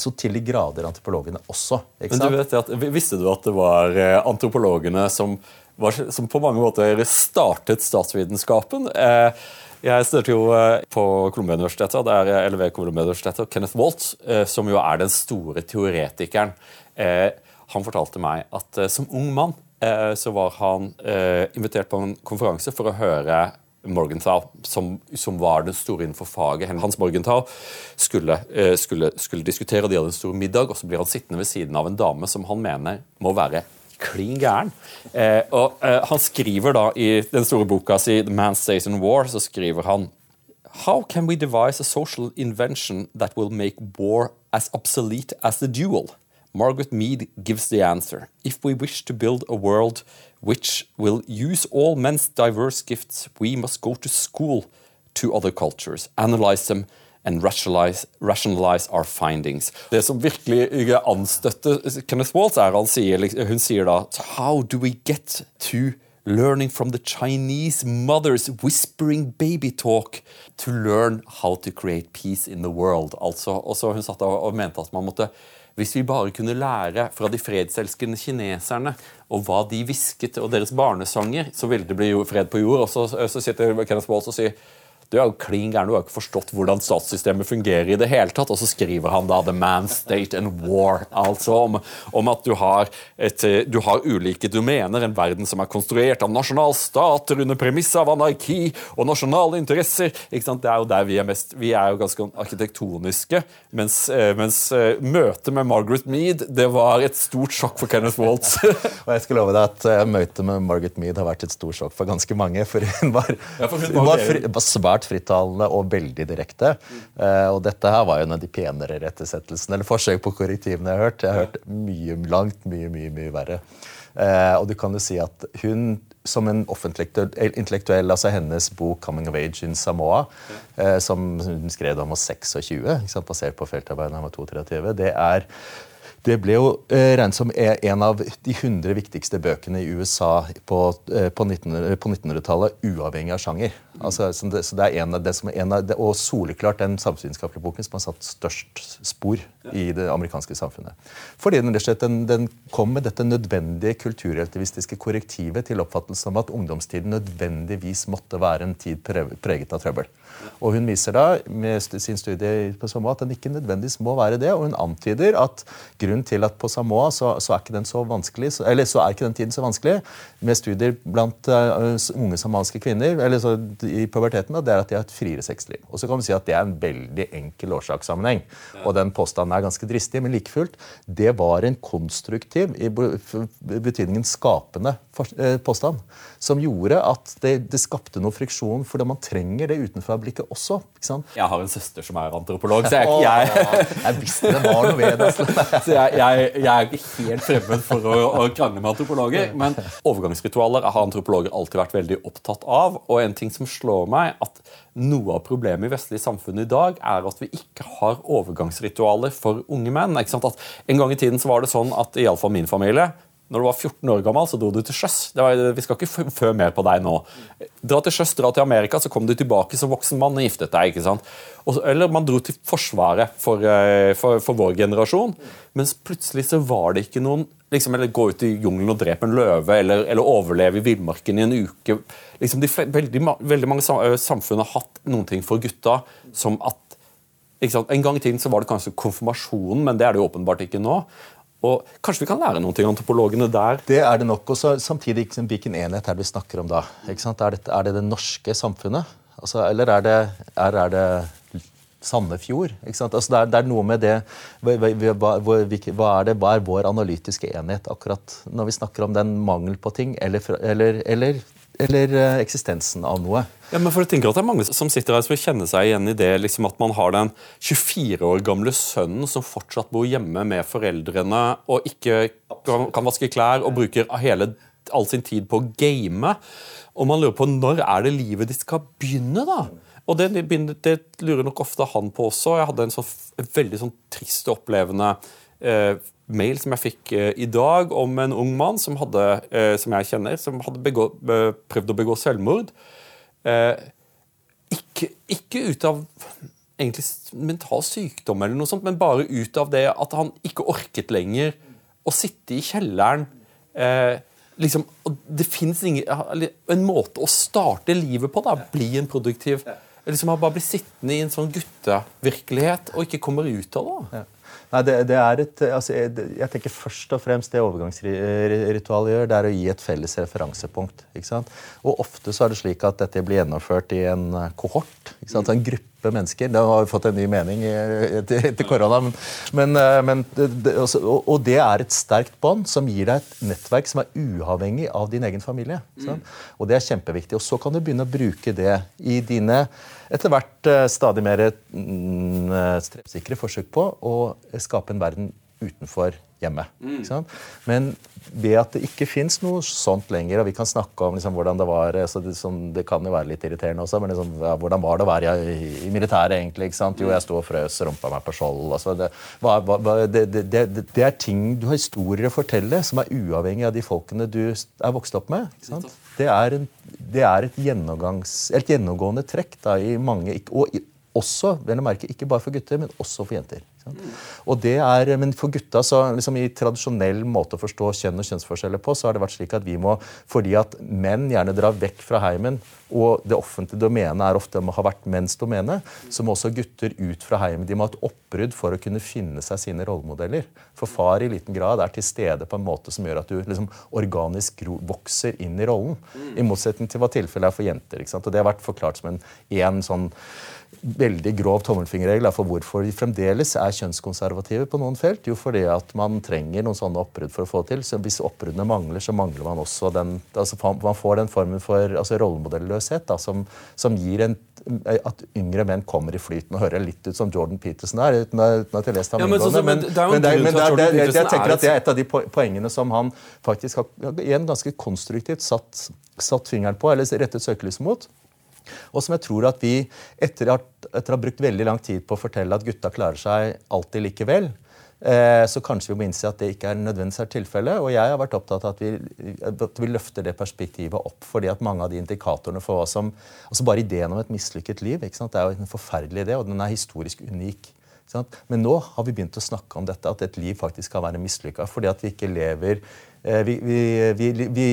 så til de grader antropologene også. Men du vet at, Visste du at det var eh, antropologene som var, som på mange måter startet statsvitenskapen. Eh, jeg studerte jo eh, på Columbia-universitetet, det er LV Columbia-universitetet, og Kenneth Walt, som jo er den store teoretikeren, han fortalte meg at som ung mann så var han invitert på en konferanse for å høre Morgenthau, som, som, var den store innenfor faget. Hans Morgenthau skulle, skulle, skulle, diskutere, og de hadde en stor middag, og så blir han sittende ved siden av en dame som han mener må være klin gæren. Eh, og eh, Han skriver da i den store boka si 'The Man Stays in War' så skriver han How can we devise a social invention that will make war as obsolete as the duel? Margaret Mead gives the answer. If we wish to build a world which will use all men's diverse gifts, we must go to school to other cultures, analyze them, and rationalize, rationalize, our findings. Det som virkelig anstøtter Kenneth Waltz, er han sier, hun sier da How do we get to learning from the Chinese mothers whispering baby talk to learn how to create peace in the world? Altså, og så Hun satt og mente at man måtte hvis vi bare kunne lære fra de fredselskende kineserne og hva de hvisket, og deres barnesanger, så ville det bli fred på jord. Og så, så sitter Kenneth Walls og sier du er jo klin gæren, du har ikke forstått hvordan statssystemet fungerer i det hele tatt. Og så skriver han da 'The Man, State and War', altså om, om at du har, et, du har, ulike domener. En verden som er konstruert av nasjonalstater under premiss av anarki og nasjonale interesser. Ikke sant? Det er jo der vi er mest Vi er jo ganske arkitektoniske. Mens, eh, mens uh, møtet med Margaret Mead det var et stort sjokk for Kenneth Waltz. og jeg skal love deg at møtet med Margaret Mead har vært et stort sjokk for ganske mange. For hun var, ja, for hun var, hun var, fri, svært svært frittalende og veldig direkte. Uh, og dette her var jo en av de penere rettesettelsene eller forsøk på korrektivene jeg har hørt. Jeg har hørt mye, langt mye, mye, mye verre. Uh, og du kan jo si at hun som en offentlig intellektuell, altså hennes bok 'Coming of Age in Samoa', uh, som hun skrev da hun var 26, basert på feltarbeidet da hun var 32, det er det ble jo eh, regnet som en av de 100 viktigste bøkene i USA på, eh, på 1900-tallet, uavhengig av sjanger. Altså, så, det, så det, er en av det som er en av, det, Og soleklart den samfunnsvitenskapelige boken som har satt størst spor i det amerikanske samfunnet. Fordi den, den, den kom med dette nødvendige kulturrelativistiske korrektivet til oppfattelsen om at ungdomstiden nødvendigvis måtte være en tid preget av trøbbel. Og Hun viser da med sin studie på Samoa at den ikke nødvendigvis må være det. Og hun antyder at grunnen til at på Samoa så, så er ikke den så vanskelig, så, eller så er ikke den tiden så vanskelig med studier blant uh, unge samanske kvinner eller så, i puberteten, det er at de har et friere sexliv. Og så kan man si at Det er en veldig enkel årsakssammenheng. Og den påstanden er ganske dristig, men like fullt, det var en konstruktiv, i betydningen skapende påstand, som gjorde at det, det skapte noe friksjon, fordi man trenger det utenfra blikket også. ikke? Jeg har en søster som er antropolog, så jeg, jeg, jeg visste det var noe ved det. Altså. så jeg, er ikke helt fremmed for å, å krangle med antropologer. Men overgangsritualer har antropologer alltid vært veldig opptatt av. Og en ting som slår meg, at noe av problemet i vestlige samfunn i dag er at vi ikke har overgangsritualer for unge menn. Ikke? At en gang i tiden så var det sånn at iallfall min familie når du var 14 år gammel, så dro du til sjøs. Vi skal ikke fø mer på deg nå. Dra til sjøs, dra til Amerika, så kom du tilbake som voksen mann og giftet deg. ikke sant? eller man dro til Forsvaret for, eh, for, for, vår generasjon. Mens plutselig så var det ikke noen liksom, Eller gå ut i jungelen og drepe en løve, eller, eller overleve i villmarken i en uke. Liksom, de, veldig, veldig, mange samfunn har hatt noen ting for gutta som at En gang i tiden så var det kanskje konfirmasjonen, men det er det jo åpenbart ikke nå. Og Kanskje vi kan lære noe av antropologene der? Det er det nok. og Samtidig, hvilken enhet er det vi snakker om da? Er det, er, det det norske samfunnet? Altså, eller er det, er, er det Sandefjord? Altså, det, det, er, noe med det hva, hva, hva, det, hva er vår analytiske enhet akkurat når vi snakker om den mangel på ting, eller, eller, eller eller eh, eksistensen av noe. Ja, men for jeg tenker at Det er mange som sitter her som vil kjenne seg igjen i det liksom at man har den 24 år gamle sønnen som fortsatt bor hjemme med foreldrene og ikke kan vaske klær og bruker hele, all sin tid på å game. Og man lurer på når er det livet ditt skal begynne, da? Og det, det lurer nok ofte han på også. Jeg hadde en sånn, veldig sånn trist og opplevende eh, mail som jeg fikk eh, i dag om en ung mann som, hadde, eh, som jeg kjenner, som hadde begå, prøvd å begå selvmord. Eh, ikke, ikke, ut av egentlig mental sykdom, eller noe sånt, men bare ut av det at han ikke orket lenger å sitte i kjelleren. Liksom, det fins en måte å starte livet på. da, Bli en produktiv liksom Bare blir sittende i en sånn guttevirkelighet og ikke kommer ut av det. Ja. Nei, det, det er et, altså, jeg, jeg, tenker Først og fremst det overgangsritualet gjør, det er å gi et felles referansepunkt. ikke sant? Og Ofte så er det slik at dette blir gjennomført i en eh, kohort. ikke sant? En gruppe mennesker. Det har fått en ny mening etter, etter korona. Men, men, eh, det, også, og, og, det er et sterkt bånd som gir deg et nettverk som er uavhengig av din egen familie. Mm. Og det er kjempeviktig. Og så kan du begynne å bruke det i dine etter hvert eh, stadig mer mm, treffsikre forsøk på å skape en verden utenfor hjemmet. Mm. Men ved at det ikke fins noe sånt lenger, og vi kan snakke om liksom, hvordan det var så det, sånn, det, kan jo være litt irriterende også, men liksom, ja, hvordan var det å være i, i militæret egentlig? Jo, jeg sto og frøs rumpa meg på skjold. Altså, det, det, det, er ting du har historier å fortelle som er uavhengig av de folkene du er vokst opp med. ikke sant? Det er, en, det er et, et, gjennomgående trekk da, i mange og også, vel å merke, ikke bare for gutter, men også for jenter. Og det er, Men for gutta, så liksom i tradisjonell måte å forstå kjønn og kjønnsforskjeller på, så har det vært slik at vi må, fordi at menn gjerne drar vekk fra heimen, og det offentlige domenet er ofte har vært menns domene, så må også gutter ut fra heimen. De må ha et oppbrudd for å kunne finne seg sine rollemodeller. For far i liten grad er til stede på en måte som gjør at du liksom organisk vokser inn i rollen. I motsetning til hva tilfellet er for jenter. ikke sant? Og Det har vært forklart som en, en sånn veldig grov tommelfingerregel for hvorfor de fremdeles er kjønnskonservative på noen felt. Jo, fordi at man trenger noen sånne oppbrudd for å få til. Så hvis oppbruddene mangler, så mangler man også den altså Man får den formen for altså rollemodelløshet da, som, som, gir en at yngre menn kommer i flyten. og hører litt ut som Jordan Peterson er. uten at jeg har lest ham ja, men, så, men, men, det, men det, det, jeg, jeg tenker at det er et av de poengene som han faktisk har igjen ganske konstruktivt satt, satt fingeren på, eller rettet søkelyset mot. Og som jeg tror at vi, etter, å ha brukt veldig lang tid på å fortelle at gutta klarer seg alltid likevel, eh, så kanskje vi må innse at det ikke er nødvendigvis er tilfellet. Og jeg har vært opptatt av at vi, at vi, løfter det perspektivet opp. fordi at mange av de indikatorene for hva som altså Bare ideen om et mislykket liv det er jo en forferdelig idé, og den er historisk unik. Men nå har vi begynt å snakke om dette, at et liv faktisk kan være mislykka fordi at vi ikke lever eh, vi, vi,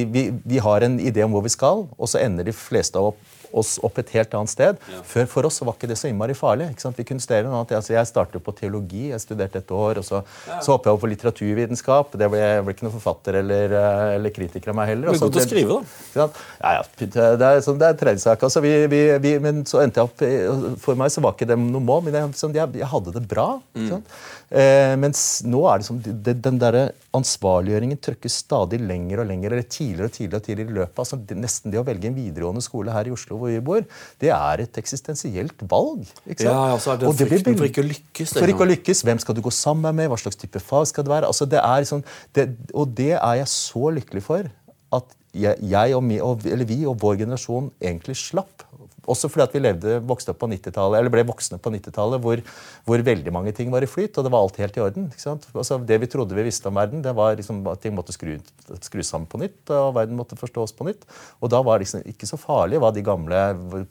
vi, vi, har en idé om hvor vi skal, og så ender de fleste opp oss opp et helt annet sted. Ja. Før For oss var ikke det så innmari farlig. ikke sant? Vi kunne studere noe annet. Altså, jeg startet på teologi, jeg studerte et år. og Så, ja. så hoppet jeg over på litteraturvitenskap. Det ble, ble ikke noen forfatter eller, eh, eller kritiker av meg heller. Men god til å skrive, da. Ja, ja, det er, sånn, det er tredje sak. Altså, vi, vi, vi, men så endte jeg opp For meg så var ikke det noe mål, men jeg, sånn, jeg, jeg hadde det bra. Mm. Eh, mens nå er det som det, den der ansvarliggjøringen trykkes stadig lenger og lenger, eller tidligere og tidligere og tidligere i løpet. altså Nesten det å velge en videregående skole her i Oslo hvor vi bor, det er et eksistensielt valg. Ja, altså det og det blir for ikke å lykkes. For ikke å lykkes. Hvem skal du gå sammen med? Hva slags type fag skal det være? altså det er sånn, det, Og det er jeg så lykkelig for at jeg, jeg og, mi, og, vi og vår generasjon egentlig slapp også fordi at vi levde, vokste opp på 90-tallet, eller ble voksne på 90-tallet, hvor, hvor, veldig mange ting var i flyt, og det var alt helt i orden. Altså, det vi trodde vi visste om verden, det var liksom at ting måtte skru, skru sammen på nytt, og verden måtte forstås på nytt. Og da var det liksom ikke så farlig hva de gamle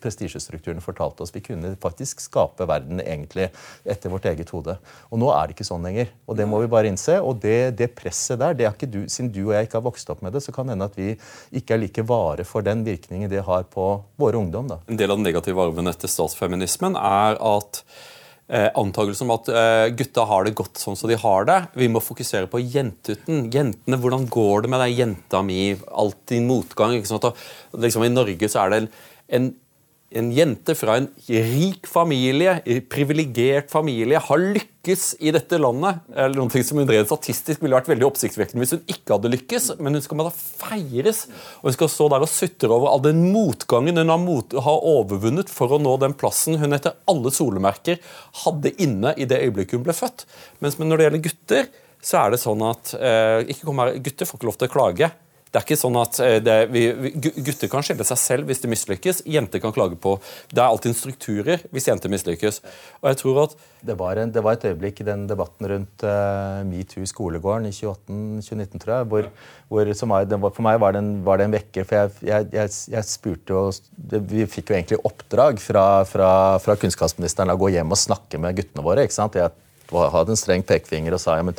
prestisjestrukturene fortalte oss. Vi kunne faktisk skape verden egentlig etter vårt eget hode. Og nå er det ikke sånn lenger. Og det må vi bare innse. Og det, det presset der, det er ikke du, siden du og jeg ikke har vokst opp med det, så kan det hende at vi ikke er like vare for den virkningen det har på våre ungdom. da. En del av den negative arven etter statsfeminismen er at eh, antakelsen om at eh, gutta har det godt sånn som de har det. Vi må fokusere på jentuten. Jentene, Hvordan går det med deg jenta mi? Motgang. ikke sant? Og, liksom, I Norge så er det en, en en jente fra en rik familie, privilegert familie, har lykkes i dette landet. Eller noe som rent statistisk ville vært veldig oppsiktsvekkende hvis hun ikke hadde lykkes. Men hun skal da feires, og hun skal stå der og sutre over all den motgangen hun har, mot, har, overvunnet for å nå den plassen hun etter alle solemerker hadde inne i det øyeblikket hun ble født. Mens når det gjelder gutter, så er det sånn at eh, kommer, gutter får ikke lov til å klage. Det er ikke sånn at eh, det, vi, Gutter kan skille seg selv hvis de mislykkes. Jenter kan klage på Det er alltid strukturer hvis jenter mislykkes. Og jeg tror at det var, en, det var et øyeblikk i den debatten rundt uh, metoo skolegården i 2018-2019, tror jeg, hvor, hvor var, for meg var det en, var det en vekker. For jeg, jeg, jeg, jeg spurte jo Vi fikk jo egentlig oppdrag fra, fra, fra kunnskapsministeren å gå hjem og snakke med guttene våre. ikke sant? Jeg hadde en streng pekefinger og sa ja, men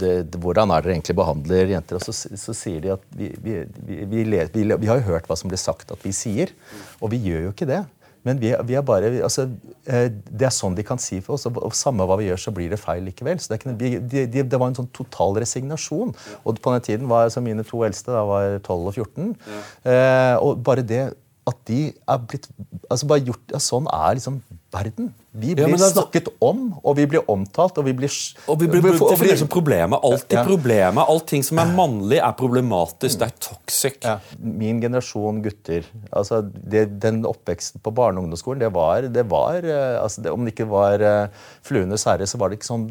det, hvordan er dere egentlig behandler jenter? Og så, så sier de at vi, vi, vi, vi, har jo hørt hva som blir sagt at vi sier, og vi gjør jo ikke det. Men vi, er bare, altså, eh, det er sånn de kan si for oss. og Samme hva vi gjør, så blir det feil likevel. så Det, ikke, de, de, det var en sånn total resignasjon. Og på den tiden var altså, mine to eldste da var 12 og 14. Ja. Eh, og bare det at de er blitt altså bare gjort, ja, Sånn er liksom verden. Vi blir ja, altså, snakket om, og vi blir omtalt, og vi blir Og vi blir brukt som problemet. Alltid ja. problemet. Allting som er mannlig, er problematisk. Det er toxic. Ja. Min generasjon gutter altså det, Den oppveksten på barne- og ungdomsskolen, det var, det var eh, altså det, Om det ikke var uh, Fluenes herre, så var det ikke sånn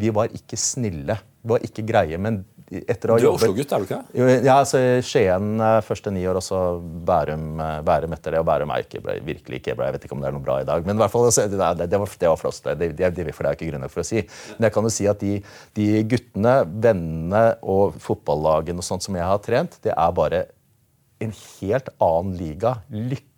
Vi var ikke snille. Vi var ikke greie. men etter å ha Du er Oslo-gutt, er du ikke? Ja, altså Skien eh, første ni år, og så Bærum, eh, Bærum etter det. Og Bærum er ikke, ble, virkelig ikke bra. Jeg vet ikke om det er noe bra i dag. Men i hvert fall, altså, det, det, det, var, det var flott. Det, det, det, for det er ikke grunnlag for å si. Men jeg kan jo si at de, de guttene, vennene og fotballagene og sånt som jeg har trent, det er bare en helt annen liga.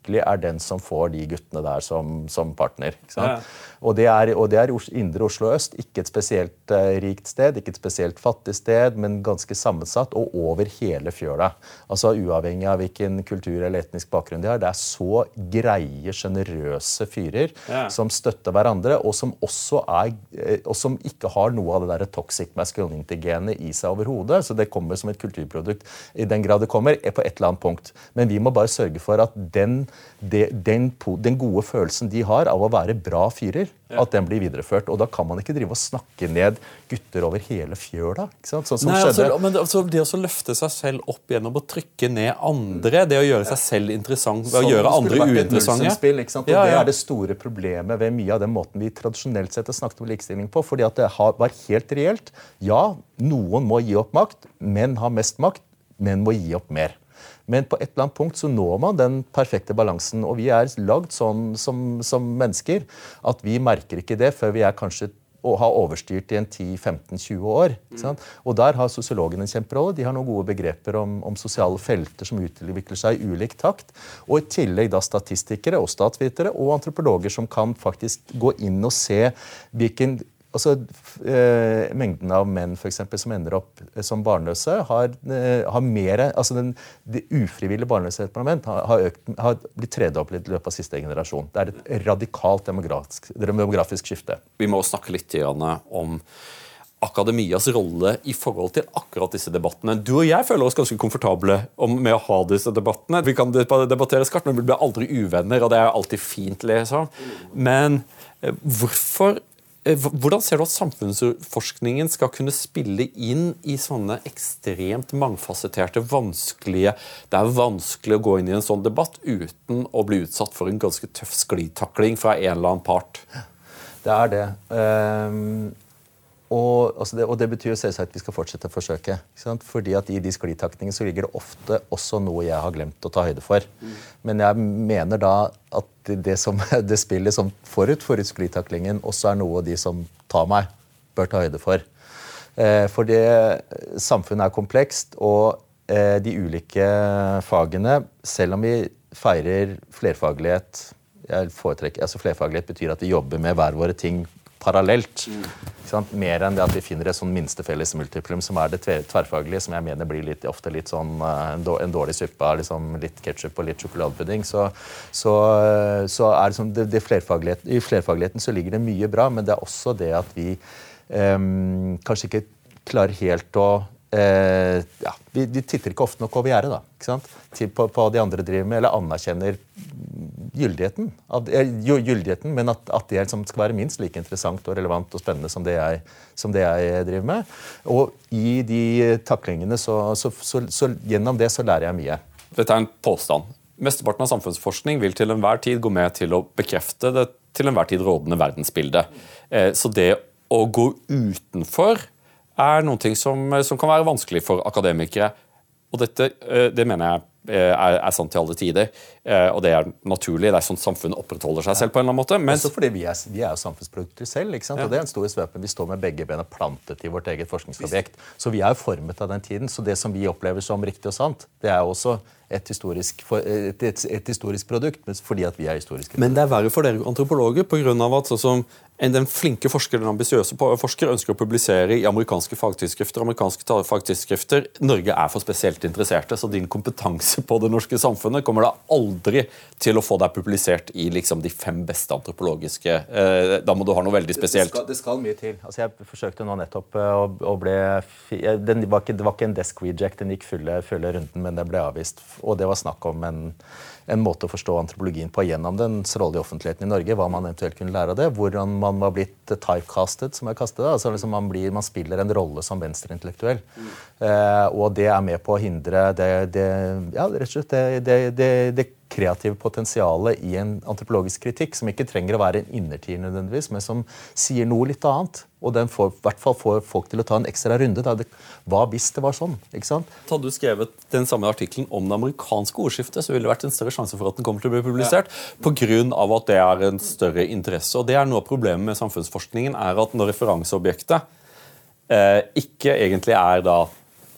Lykkelig er den som får de guttene der som, som partner. Ja. Og det er, og det er indre Oslo øst. Ikke et spesielt uh, rikt sted, ikke et spesielt fattig sted, men ganske sammensatt og over hele fjøla. Altså Uavhengig av hvilken kultur eller etnisk bakgrunn de har. Det er så greie, sjenerøse fyrer ja. som støtter hverandre, og som også er, eh, og som ikke har noe av det der toxic masculinity-genet i seg overhodet. Så det kommer som et kulturprodukt i den grad det kommer, er på et eller annet punkt. Men vi må bare sørge for at den, den, den gode følelsen de har av å være bra fyrer, ja. At den blir videreført. Og da kan man ikke drive og snakke ned gutter over hele fjøla. Sånn som Nei, altså, men altså, Det å løfte seg selv opp gjennom å trykke ned andre, det å gjøre seg selv interessant ved å gjøre andre uinteressante spill, ikke sant? Og ja, ja. Det er det store problemet ved mye av den måten vi tradisjonelt sett har snakket om likestilling på. fordi at det har vært helt reelt. Ja, noen må gi opp makt. Menn har mest makt. Menn må gi opp mer. Men på et eller annet punkt så når man den perfekte balansen. Og vi er lagd sånn som, som mennesker at vi merker ikke det før vi er kanskje og har overstyrt i en 10-15-20 år. Og Der har sosiologene en kjemperolle. De har noen gode begreper om, om, sosiale felter som utvikler seg i ulik takt. Og i tillegg da statistikere og statsvitere og antropologer som kan faktisk gå inn og se hvilken altså, eh, Mengden av menn for eksempel, som ender opp eh, som barnløse, har, eh, har mer, altså den, det ufrivillige barnløsheten blant menn har, har, økt, har blitt tredoblet i løpet av siste generasjon. Det er et radikalt demografisk, demografisk skifte. Vi må snakke litt om akademias rolle i forhold til akkurat disse debattene. Du og jeg føler oss ganske komfortable med å ha disse debattene. Vi kan debattere skarpt, men vi blir aldri uvenner, og det er alltid fint. liksom. Men eh, hvorfor hvordan ser du at samfunnsforskningen skal kunne spille inn i sånne ekstremt mangfasetterte, vanskelige Det er vanskelig å gå inn i en sånn debatt uten å bli utsatt for en ganske tøff sklitakling fra en eller annen part. Det er det. Um og, altså det, og, det, betyr selvsagt at vi skal fortsette å forsøke. Fordi at I de sklitakningene så ligger det ofte også noe jeg har glemt å ta høyde for. Mm. Men jeg mener da at det, som, det spillet som forut for sklitaklingen også er noe de som tar meg, bør ta høyde for. Eh, for samfunnet er komplekst, og eh, de ulike fagene, selv om vi feirer flerfaglighet jeg altså Flerfaglighet betyr at vi jobber med hver våre ting parallelt. Mer enn det at vi finner et sånn minste felles multiplum som er det tverrfaglige, som jeg mener blir litt, ofte litt sånn uh, en dårlig suppe av liksom, litt ketsjup og litt sjokoladepudding. Så, så, uh, så, er det sånn, det, det flerfaglighet, I flerfagligheten så ligger det mye bra, men det er også det at vi um, kanskje ikke klarer helt å uh, ja, vi, titter ikke ofte nok over gjerdet da, ikke sant? På, på de andre driver med, eller anerkjenner gyldigheten, eh, gyldigheten men at, at, det liksom skal være minst like interessant og relevant og spennende som det jeg, som det jeg driver med. Og i de taklingene så, så, så, så, Gjennom det så lærer jeg mye. Dette er en påstand. Mesteparten av samfunnsforskning vil til enhver tid gå med til å bekrefte det til enhver tid rådende verdensbildet. Eh, så det å gå utenfor er noe som, som kan være vanskelig for akademikere. Og dette eh, det mener jeg Eh, er, er, sant til alle tider. Eh, og det er naturlig. Det er sånn samfunnet opprettholder seg selv. på en eller annen måte. Men... Også fordi vi er, vi er jo samfunnsprodukter selv. ikke sant? Ja. og det er en stor svøpen. Vi står med begge bena plantet i vårt eget forskningsobjekt. Så vi er jo formet av den tiden. Så det som vi opplever som riktig og sant, det er også et historisk, et, et, et historisk produkt, fordi at vi er historiske. Men det er verre for dere antropologer pga. at sånn som den flinke forsker, den ambisiøse forsker ønsker å publisere i amerikanske fagtidsskrifter. amerikanske fagtidsskrifter. Norge er for spesielt interesserte, så din kompetanse på det norske samfunnet kommer da aldri til å få deg publisert i liksom, de fem beste antropologiske eh, Da må du ha noe veldig spesielt. Det skal, det skal mye til. Altså, jeg forsøkte nå nettopp å, å bli den var ikke, Det var ikke en desk reject, den gikk fulle, fulle runden, men det ble avvist og det var snakk om en, en, måte å forstå antropologien på gjennom dens rolle i offentligheten i Norge. Hva man eventuelt kunne lære av det. Hvordan man var blitt typecastet, som jeg kastet. Altså liksom man, blir, man, spiller en rolle som venstreintellektuell. Mm. Eh, og det er med på å hindre det, det ja, rett og slett det, det, det kreative potensialet i en antropologisk kritikk, som ikke trenger å være en innertier, nødvendigvis, men som sier noe litt annet. Og den får, i hvert fall får folk til å ta en ekstra runde. Da. hva hvis det var sånn? ikke sant? Hadde du skrevet den samme artikkelen om det amerikanske ordskiftet, så ville det vært en større sjanse for at den kommer til å bli publisert. Ja. Pga. at det er en større interesse. Og det er Noe av problemet med samfunnsforskningen er at når referanseobjektet eh, ikke egentlig er da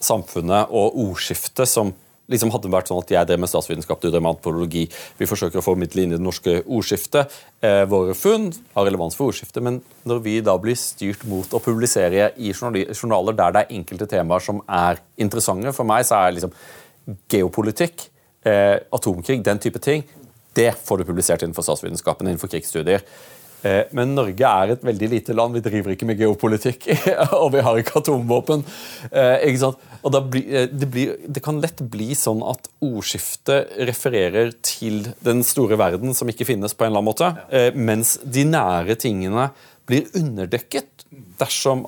samfunnet og ordskiftet som liksom hadde det vært sånn at Jeg drev med statsvitenskap, du drev med antropologi. Vi forsøker å formidle inn i det norske ordskiftet eh, våre funn har relevans for ordskiftet. Men når vi da blir styrt mot å publisere i journaler der det er enkelte temaer som er interessante For meg så er liksom geopolitikk, eh, atomkrig, den type ting, det får du publisert innenfor statsvitenskapen, innenfor krigsstudier. Eh, men Norge er et veldig lite land. Vi driver ikke med geopolitikk, og vi har ikke atomvåpen. Eh, ikke? Og blir, eh, det, blir, det, kan lett bli sånn at ordskiftet refererer til den store verden som ikke finnes, på en eller annen måte, mens de nære tingene blir underdekket dersom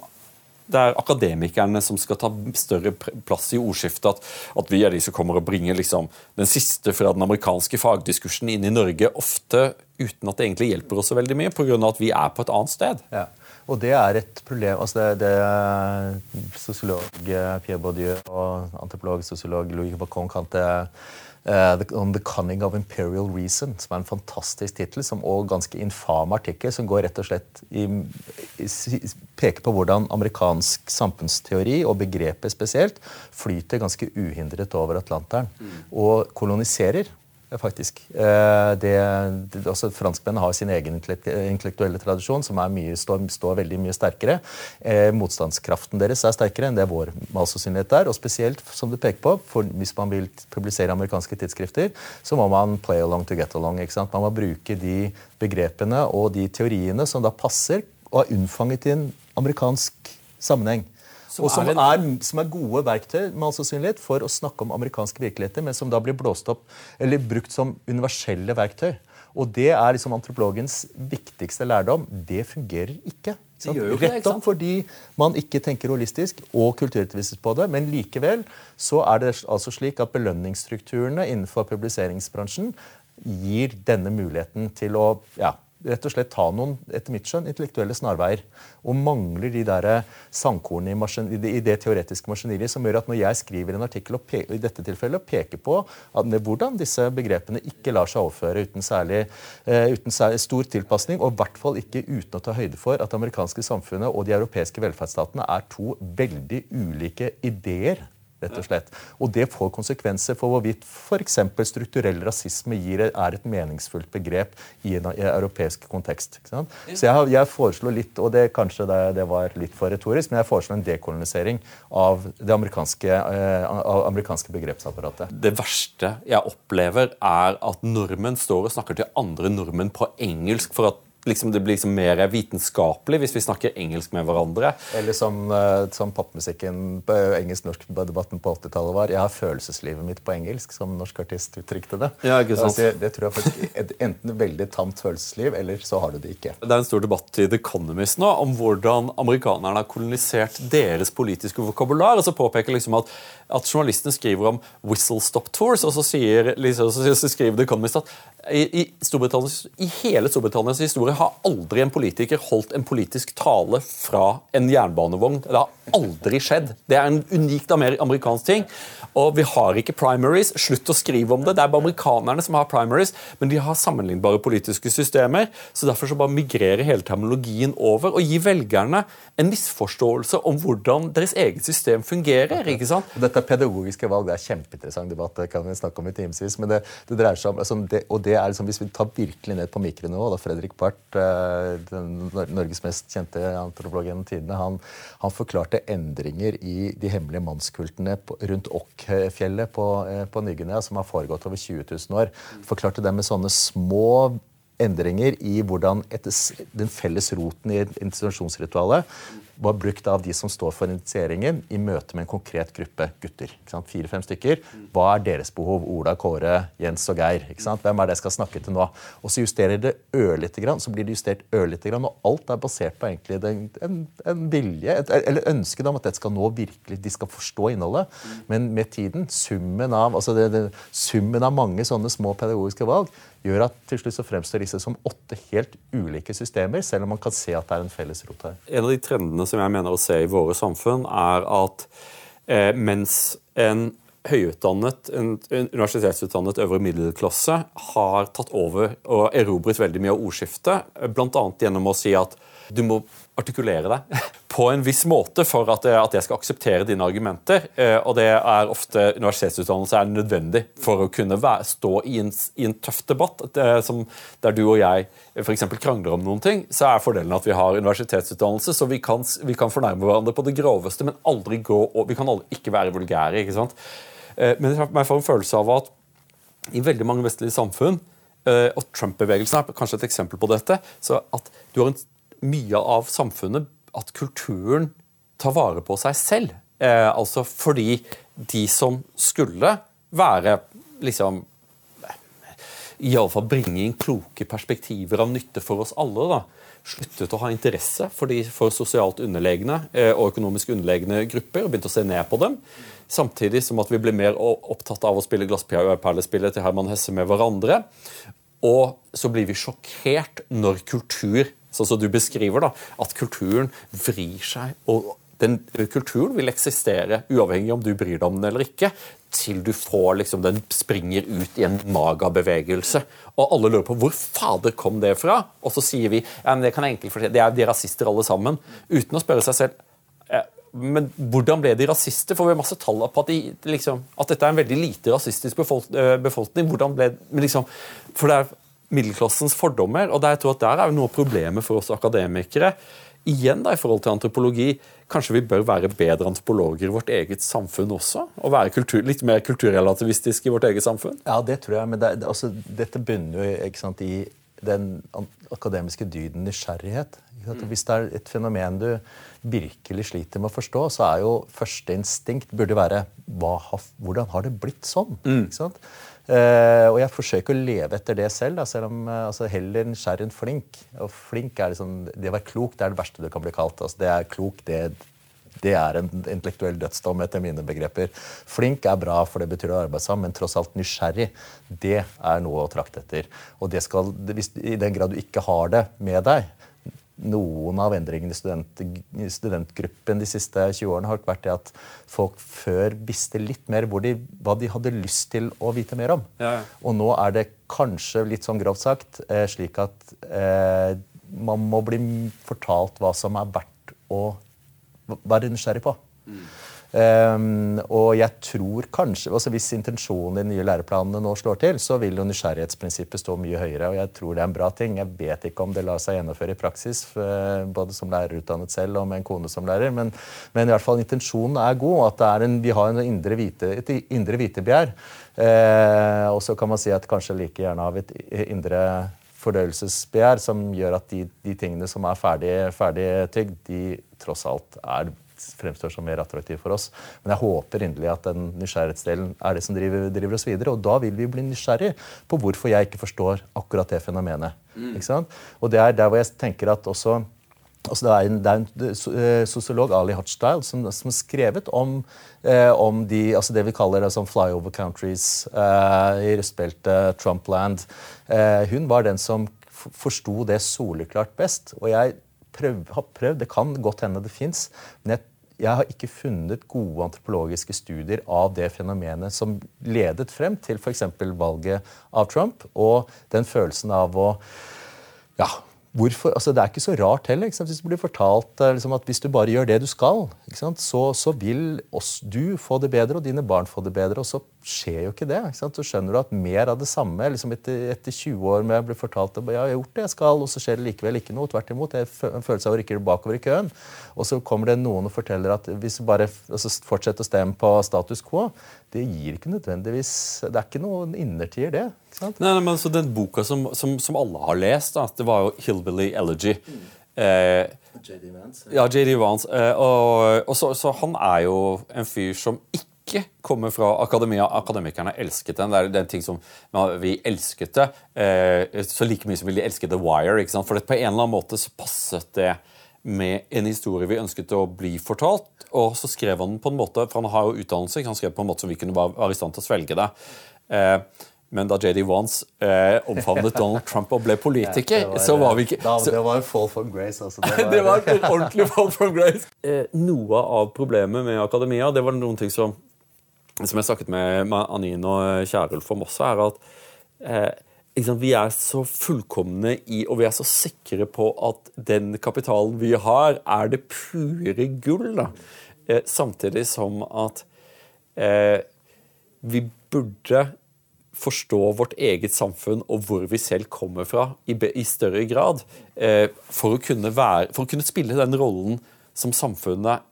det er akademikerne som skal ta større plass i ordskiftet. At, at vi er de som kommer og bringer liksom, den siste fra den amerikanske fagdiskursen inn i Norge, ofte uten at det egentlig hjelper oss så veldig mye, pga. at vi er på et annet sted. Ja. Og det er et problem altså det, det Sosiolog Pierre Baudieu og antropolog sosiolog Louis Bacon kalte Uh, the, on the Cunning of Imperial Reason, som er en fantastisk tittel og ganske infam artikkel, som går rett og slett i, i, peker på hvordan amerikansk samfunnsteori, og begrepet spesielt, flyter ganske uhindret over Atlanteren mm. og koloniserer faktisk. Eh, det, det, også Franskmennene har sin egen intellektuelle tradisjon, som mye, står, står, veldig mye sterkere. Eh, motstandskraften deres er sterkere enn det vår malsannsynlighet er. Og spesielt, som du peker på, for hvis man vil publisere amerikanske tidsskrifter, så må man play along to get along. ikke sant? Man må bruke de begrepene og de teoriene som da passer og er unnfanget i en amerikansk sammenheng. Som og som er, er, som er, gode verktøy med all sannsynlighet for å snakke om amerikanske virkeligheter, men som da blir blåst opp eller brukt som universelle verktøy. Og det er liksom antropologens viktigste lærdom. Det fungerer ikke. Det ikke Rett om fordi man ikke tenker holistisk og kulturrettsvisst på det. Men likevel så er det altså slik at belønningsstrukturene innenfor publiseringsbransjen gir denne muligheten til å ja, rett og slett ta noen etter mitt skjønn, intellektuelle snarveier. Og mangler de der sandkornene i, i, det teoretiske maskineriet som gjør at når jeg skriver en artikkel og i dette tilfellet og peker på at, hvordan disse begrepene ikke lar seg overføre uten særlig, uh, uten særlig stor tilpasning, og i hvert fall ikke uten å ta høyde for at det amerikanske samfunnet og de europeiske velferdsstatene er to veldig ulike ideer rett og slett. Og det får konsekvenser for hvorvidt f.eks. strukturell rasisme gir, er et meningsfullt begrep i en, europeisk kontekst. Så jeg, jeg foreslår litt, og det kanskje det, det, var litt for retorisk, men jeg foreslår en dekolonisering av det amerikanske, eh, av amerikanske begrepsapparatet. Det verste jeg opplever, er at nordmenn står og snakker til andre nordmenn på engelsk for at liksom, det blir liksom mer vitenskapelig hvis vi snakker engelsk med hverandre. Eller som, eh, som popmusikken på engelsk-norsk-debatten på 80-tallet var. Jeg har følelseslivet mitt på engelsk, som norsk artist uttrykte det. Ja, ikke sant? Altså, det tror jeg faktisk Enten veldig tamt følelsesliv, eller så har du det ikke. Det er en stor debatt i The Economist nå om hvordan amerikanerne har kolonisert deres politiske vokabular. og så påpeker liksom at, at journalistene skriver om whistle stop tours, og så, sier, skriver The Economist at i, i, i hele Storbritannias historie har aldri en politiker holdt en politisk tale fra en jernbanevogn. Det har aldri skjedd. Det er en unikt amerikansk ting. Og vi har ikke primaries. Slutt å skrive om det. Det er bare amerikanerne som har primaries, men de har sammenlignbare politiske systemer. så Derfor så bare migrerer hele terminologien over og gir velgerne en misforståelse om hvordan deres eget system fungerer. ikke sant? Dette er pedagogiske valg. Det er kjempeinteressant debatt. det kan vi snakke om i timevis, men det, det, dreier seg om altså, det, og det er liksom, Hvis vi tar virkelig ned på mikronivå da Fredrik Barth Eh, den Norges mest kjente antropolog gjennom tidene, han, han, forklarte endringer i de hemmelige mannskultene rundt Okkfjellet på, eh, på Ny-Guinea, som har foregått over 20 000 år. Forklarte det med sånne små endringer i hvordan et, den felles roten i institusjonsritualet var brukt av de som står for initieringen, i møte med en konkret gruppe gutter. Fire-fem stykker. Hva er deres behov? Ola, Kåre, Jens og Geir. Hvem er det jeg skal snakke til nå? Og så justerer det ørlite grann, så blir det justert ørlite grann, og alt er basert på en, en vilje, et, eller ønsket om at dette skal nå virkelig, de skal forstå innholdet. Men med tiden, summen av, altså det, det, summen av mange sånne små pedagogiske valg gjør at til slutt så fremstår disse som åtte helt ulike systemer, selv om man kan se at det er en felles rot her. En av de trendene som jeg mener å se i våre samfunn, er at eh, mens en høyutdannet, en universitetsutdannet øvre middelklasse har tatt over og erobret veldig mye av ordskiftet, bl.a. gjennom å si at du må artikulere deg på en viss måte for at, at jeg skal akseptere dine argumenter. Eh, og det er ofte universitetsutdannelse er nødvendig for å kunne være, stå i en, i en, tøff debatt. Det, som, der du og jeg f.eks. krangler om noen ting, så er fordelen at vi har universitetsutdannelse, så vi kan, vi kan fornærme hverandre på det groveste, men aldri gå, og vi kan aldri ikke være vulgære. ikke sant? Eh, men jeg får en følelse av at i veldig mange vestlige samfunn, eh, og Trump-bevegelsen er kanskje et eksempel på dette, så at du har en mye av samfunnet at kulturen tar vare på seg selv. Eh, altså fordi de som skulle være liksom Iallfall bringe inn kloke perspektiver av nytte for oss alle. da, Sluttet å ha interesse for, de, for sosialt underlegne eh, og økonomisk underlegne grupper og begynte å se ned på dem. Samtidig som at vi ble mer opptatt av å spille glassperlespillet til Herman Hesse med hverandre. Og så blir vi sjokkert når kultur sånn som du beskriver, da, at kulturen vrir seg. og den Kulturen vil eksistere uavhengig om du bryr deg om den eller ikke, til du får liksom, den springer ut i en magabevegelse. Og alle lurer på hvor fader kom det fra? Og så sier vi ja, men det kan jeg enkelt fortelle, det er de rasister alle sammen. Uten å spørre seg selv men hvordan ble de rasister? For vi har masse tall på at, de, liksom, at dette er en veldig lite rasistisk befolkning. Hvordan ble, liksom, for det er middelklassens fordommer, og der, jeg tror at der er jo noe av problemet for oss akademikere. Igjen da, i forhold til antropologi, Kanskje vi bør være bedre antropologer i vårt eget samfunn også? Og være kultur, litt mer kulturrelativistiske i vårt eget samfunn? Ja, det tror jeg. Men det, altså, dette bunner jo sant, i den akademiske dyden nysgjerrighet. Hvis det er et fenomen du virkelig sliter med å forstå, så er jo første instinkt burde være har, hvordan har det blitt sånn? Mm. Uh, og jeg forsøker å leve etter det selv, da, selv om uh, altså, heller nysgjerrig enn flink. Og flink er liksom, Det å være klok det er det verste du kan bli kalt. Altså, det er klok, det, det er en intellektuell dødsdom etter mine begreper. Flink er bra, for det betyr å arbeide sammen, men tross alt nysgjerrig, det er noe å trakte etter. Og det skal, hvis, i den grad du ikke har det med deg, noen av endringene i student, studentgruppen de siste 20 årene har vært det at folk før visste litt mer de, hva de hadde lyst til å vite mer om. Ja, ja. Og nå er det kanskje, litt sånn grovt sagt, eh, slik at eh, man må bli fortalt hva som er verdt å være nysgjerrig på. Mm. Um, og jeg tror kanskje, altså Hvis intensjonen i de nye læreplanene nå slår til, så vil jo nysgjerrighetsprinsippet stå mye høyere. og Jeg tror det er en bra ting. Jeg vet ikke om det lar seg gjennomføre i praksis, uh, både som lærerutdannet selv og med en kone som lærer, men, men i hvert fall intensjonen er god. at en, Vi har indre vite, et indre vitebegjær. Uh, og så kan man si at kanskje like gjerne har vi et indre fordøyelsesbegjær som gjør at de, de tingene som er ferdig, ferdig tygd, de tross alt er fremstår som mer attraktiv for oss. Men jeg håper inderlig at den nysgjerrighetsdelen er det som driver, driver, oss videre. Og da vil vi bli nysgjerrig på hvorfor jeg ikke forstår akkurat det fenomenet. Mm. Og det er der hvor jeg tenker at også Altså det, er en, det er en eh, sosiolog, Ali Hotstyle, som har skrevet om, eh, om de, altså det vi kaller altså, flyover countries eh, i rustbeltet Trumpland. Eh, hun var den som forsto det soleklart best. Og jeg prøv, har prøvd, det kan godt hende det fins, men jeg jeg har ikke funnet gode antropologiske studier av det fenomenet som ledet frem til f.eks. valget av Trump, og den følelsen av å ja, Hvorfor, altså Det er ikke så rart heller. Hvis du blir fortalt eh, liksom, at hvis du bare gjør det du skal, så, så, vil oss, du få det bedre, og dine barn få det bedre. Og så skjer jo ikke det. Ikke så skjønner du at mer av det samme liksom etter, etter 20 år med å bli fortalt at ja, jeg har gjort det jeg skal, og så skjer det likevel ikke noe. Tvert imot. En følelse av å rykke bakover i køen. Og så kommer det noen og forteller at hvis du bare altså, fortsetter å stemme på status quo, det gir ikke nødvendigvis Det er ikke noen innertier, det. Nei, nei, men så Den boka som, som, som, alle har lest, da, det var jo 'Hillbilly Elegy'. Mm. Eh, JD Vance. Ja, JD Vance. Eh, og, og så, så, han er jo en fyr som ikke kommer fra akademia. Akademikerne elsket den. Det er den ting som Vi elsket det eh, så like mye som vi elsket The Wire. ikke sant? For på en eller annen måte så passet det med en historie vi ønsket å bli fortalt. Og så skrev han den på en måte, for han har jo utdannelse, han skrev på en måte som vi kunne være i stand til å svelge det. Eh, men da JD Vance eh, omfavnet Donald Trump og ble politiker, ja, var, så var vi ikke da, Det var en fall from grace. Altså. Det var, det var en ordentlig fall from grace. Eh, noe av problemet med akademia det var noen ting som som jeg snakket med, med Anine og Kjærulf om også, er at eh, vi er så fullkomne i, og vi er så sikre på at den kapitalen vi har, er det pure gull. da. Eh, samtidig som at eh, vi burde forstå vårt eget samfunn og hvor vi selv kommer fra, i, i større grad. Eh, for, å være, for å kunne spille den rollen som samfunnet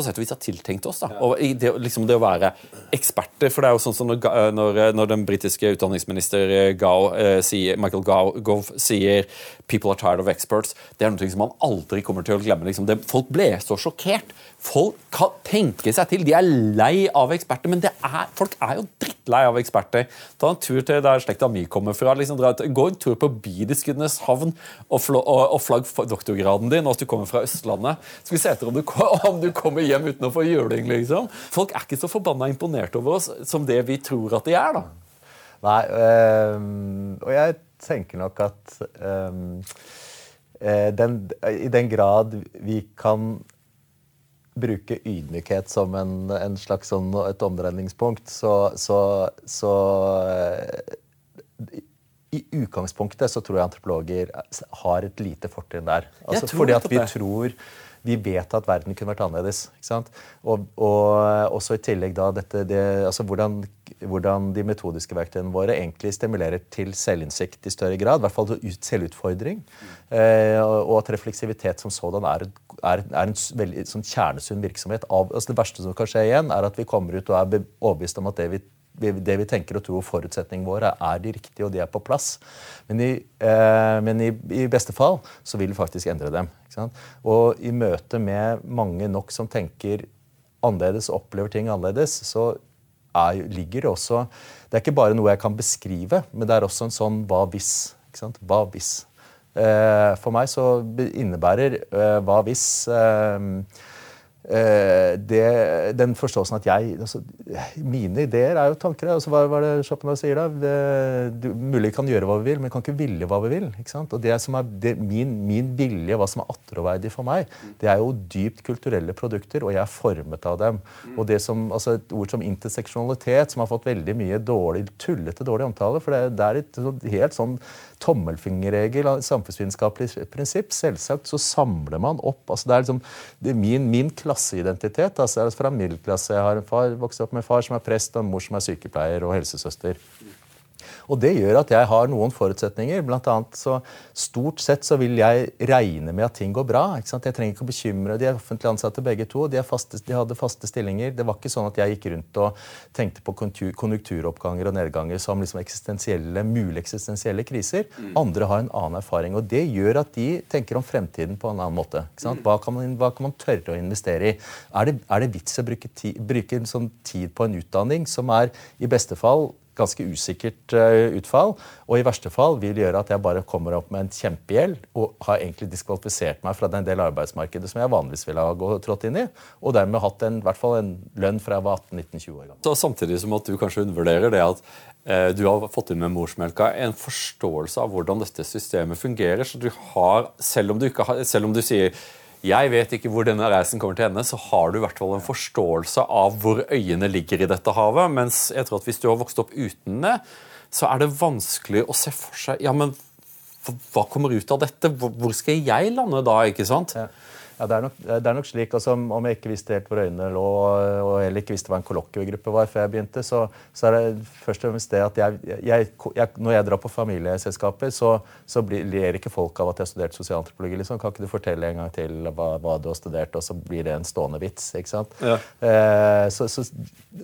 på sett og vis har tiltenkt oss. da. Og det, liksom det å være eksperter. For det er jo sånn som når, når, når den britiske utdanningsminister Gau, eh, sier, Michael Gove sier 'people are tired of experts', det er noe som man aldri kommer til å glemme. Liksom. Det, folk ble så sjokkert. Folk kan tenke seg til. De er lei av eksperter, men er, folk er jo drittlei av eksperter. Ta en tur til der slekta mi kommer fra. Liksom, gå en tur på Bideskudenes havn og, og, og flagg doktorgraden din og at du kommer fra Østlandet. Skal vi se etter om du, om du kommer hjem uten å få juling, liksom. Folk er ikke så forbanna imponert over oss som det vi tror at de er, da. Nei, øh, og jeg tenker nok at øh, den, I den grad vi kan bruke ydmykhet som en, en slags sånn, et omdreiningspunkt, så, så, så øh, i utgangspunktet så tror jeg antropologer har et lite fortrinn der. Altså, fordi at vi tror vi vet at verden kunne vært annerledes. ikke sant? Og, og også i tillegg da dette, det, altså hvordan, hvordan, de metodiske verktøyene våre egentlig stimulerer til selvinnsikt i større grad. I hvert fall til selvutfordring. Eh, og at refleksivitet som sådan er, er, er en veldig sånn kjernesunn virksomhet. Av, altså det verste som kan skje igjen, er at vi kommer ut og er overbevist om at det vi det vi tenker og tror forutsetningene våre er de riktige, og de er på plass. Men i, eh, men i, i beste fall så vil vi faktisk endre dem. Og i møte med mange nok som tenker annerledes, opplever ting annerledes, så er, ligger det også Det er ikke bare noe jeg kan beskrive, men det er også en sånn hva hvis. Hva hvis? Eh, for meg så innebærer eh, hva hvis Eh, det, den forståelsen at jeg altså, Mine ideer er jo tanker. Altså, hva, hva er det Schopenhauer sier da? Det, du, mulig kan gjøre hva vi vil, men kan ikke ville hva vi vil. ikke sant? Og det som er det, min, min, vilje, hva som er attråverdig for meg, det er jo dypt kulturelle produkter, og jeg er formet av dem. Og det som, altså Et ord som interseksjonalitet, som har fått veldig mye dårlig, tullete dårlig omtale, for det, det er et helt sånn tommelfingerregel samfunnsvitenskapelig prinsipp. Selvsagt så samler man opp. altså det er liksom, det er min, min klasseidentitet. altså det er fra middelklasse. Jeg har en far, vokste opp med far som er prest, og en mor som er sykepleier og helsesøster. Og det gjør at jeg har noen forutsetninger. Blant annet så Stort sett så vil jeg regne med at ting går bra. ikke sant? Jeg trenger ikke å bekymre. De er offentlig ansatte begge to. De, faste, de, hadde faste stillinger. Det var ikke sånn at jeg gikk rundt og tenkte på konjunkturoppganger og nedganger som liksom eksistensielle, mulige eksistensielle kriser. Mm. Andre har en annen erfaring. Og det gjør at de tenker om fremtiden på en annen måte. ikke sant? Mm. Hva kan man, hva kan man tørre å investere i? Er det, er det vits å bruke, ti, bruke en sånn tid på en utdanning som er i beste fall ganske usikkert uh, utfall. Og i verste fall vil gjøre at jeg bare kommer opp med en kjempegjeld og har egentlig diskvalifisert meg fra den del arbeidsmarkedet som jeg vanligvis ville ha trådt inn i. Og dermed hatt en, i hvert fall en lønn fra jeg var 18-19-20 år gammel. Så Samtidig som at du kanskje undervurderer det at eh, du har fått inn med morsmelka en forståelse av hvordan dette systemet fungerer. så du har, Selv om du, har, selv om du sier jeg vet ikke hvor denne reisen kommer til ende, så har du i hvert fall en forståelse av hvor øyene ligger i dette havet. Mens jeg tror at hvis du har vokst opp uten det, så er det vanskelig å se for seg Ja, men hva kommer ut av dette? Hvor skal jeg lande da? ikke sant? Ja. Ja, det er, nok, det er nok slik, altså, Om jeg ikke visste helt hvor øynene lå, og heller ikke visste hva en kollokviegruppe var før jeg begynte, så, så, er det først og fremst det at jeg, jeg, jeg, når jeg drar på familieselskaper, så, så blir, ler ikke folk av at jeg har studert sosialantropologi. Liksom. Kan ikke du fortelle en gang til hva, hva, du har studert, og så blir det en stående vits? ikke sant? Ja. Eh, så,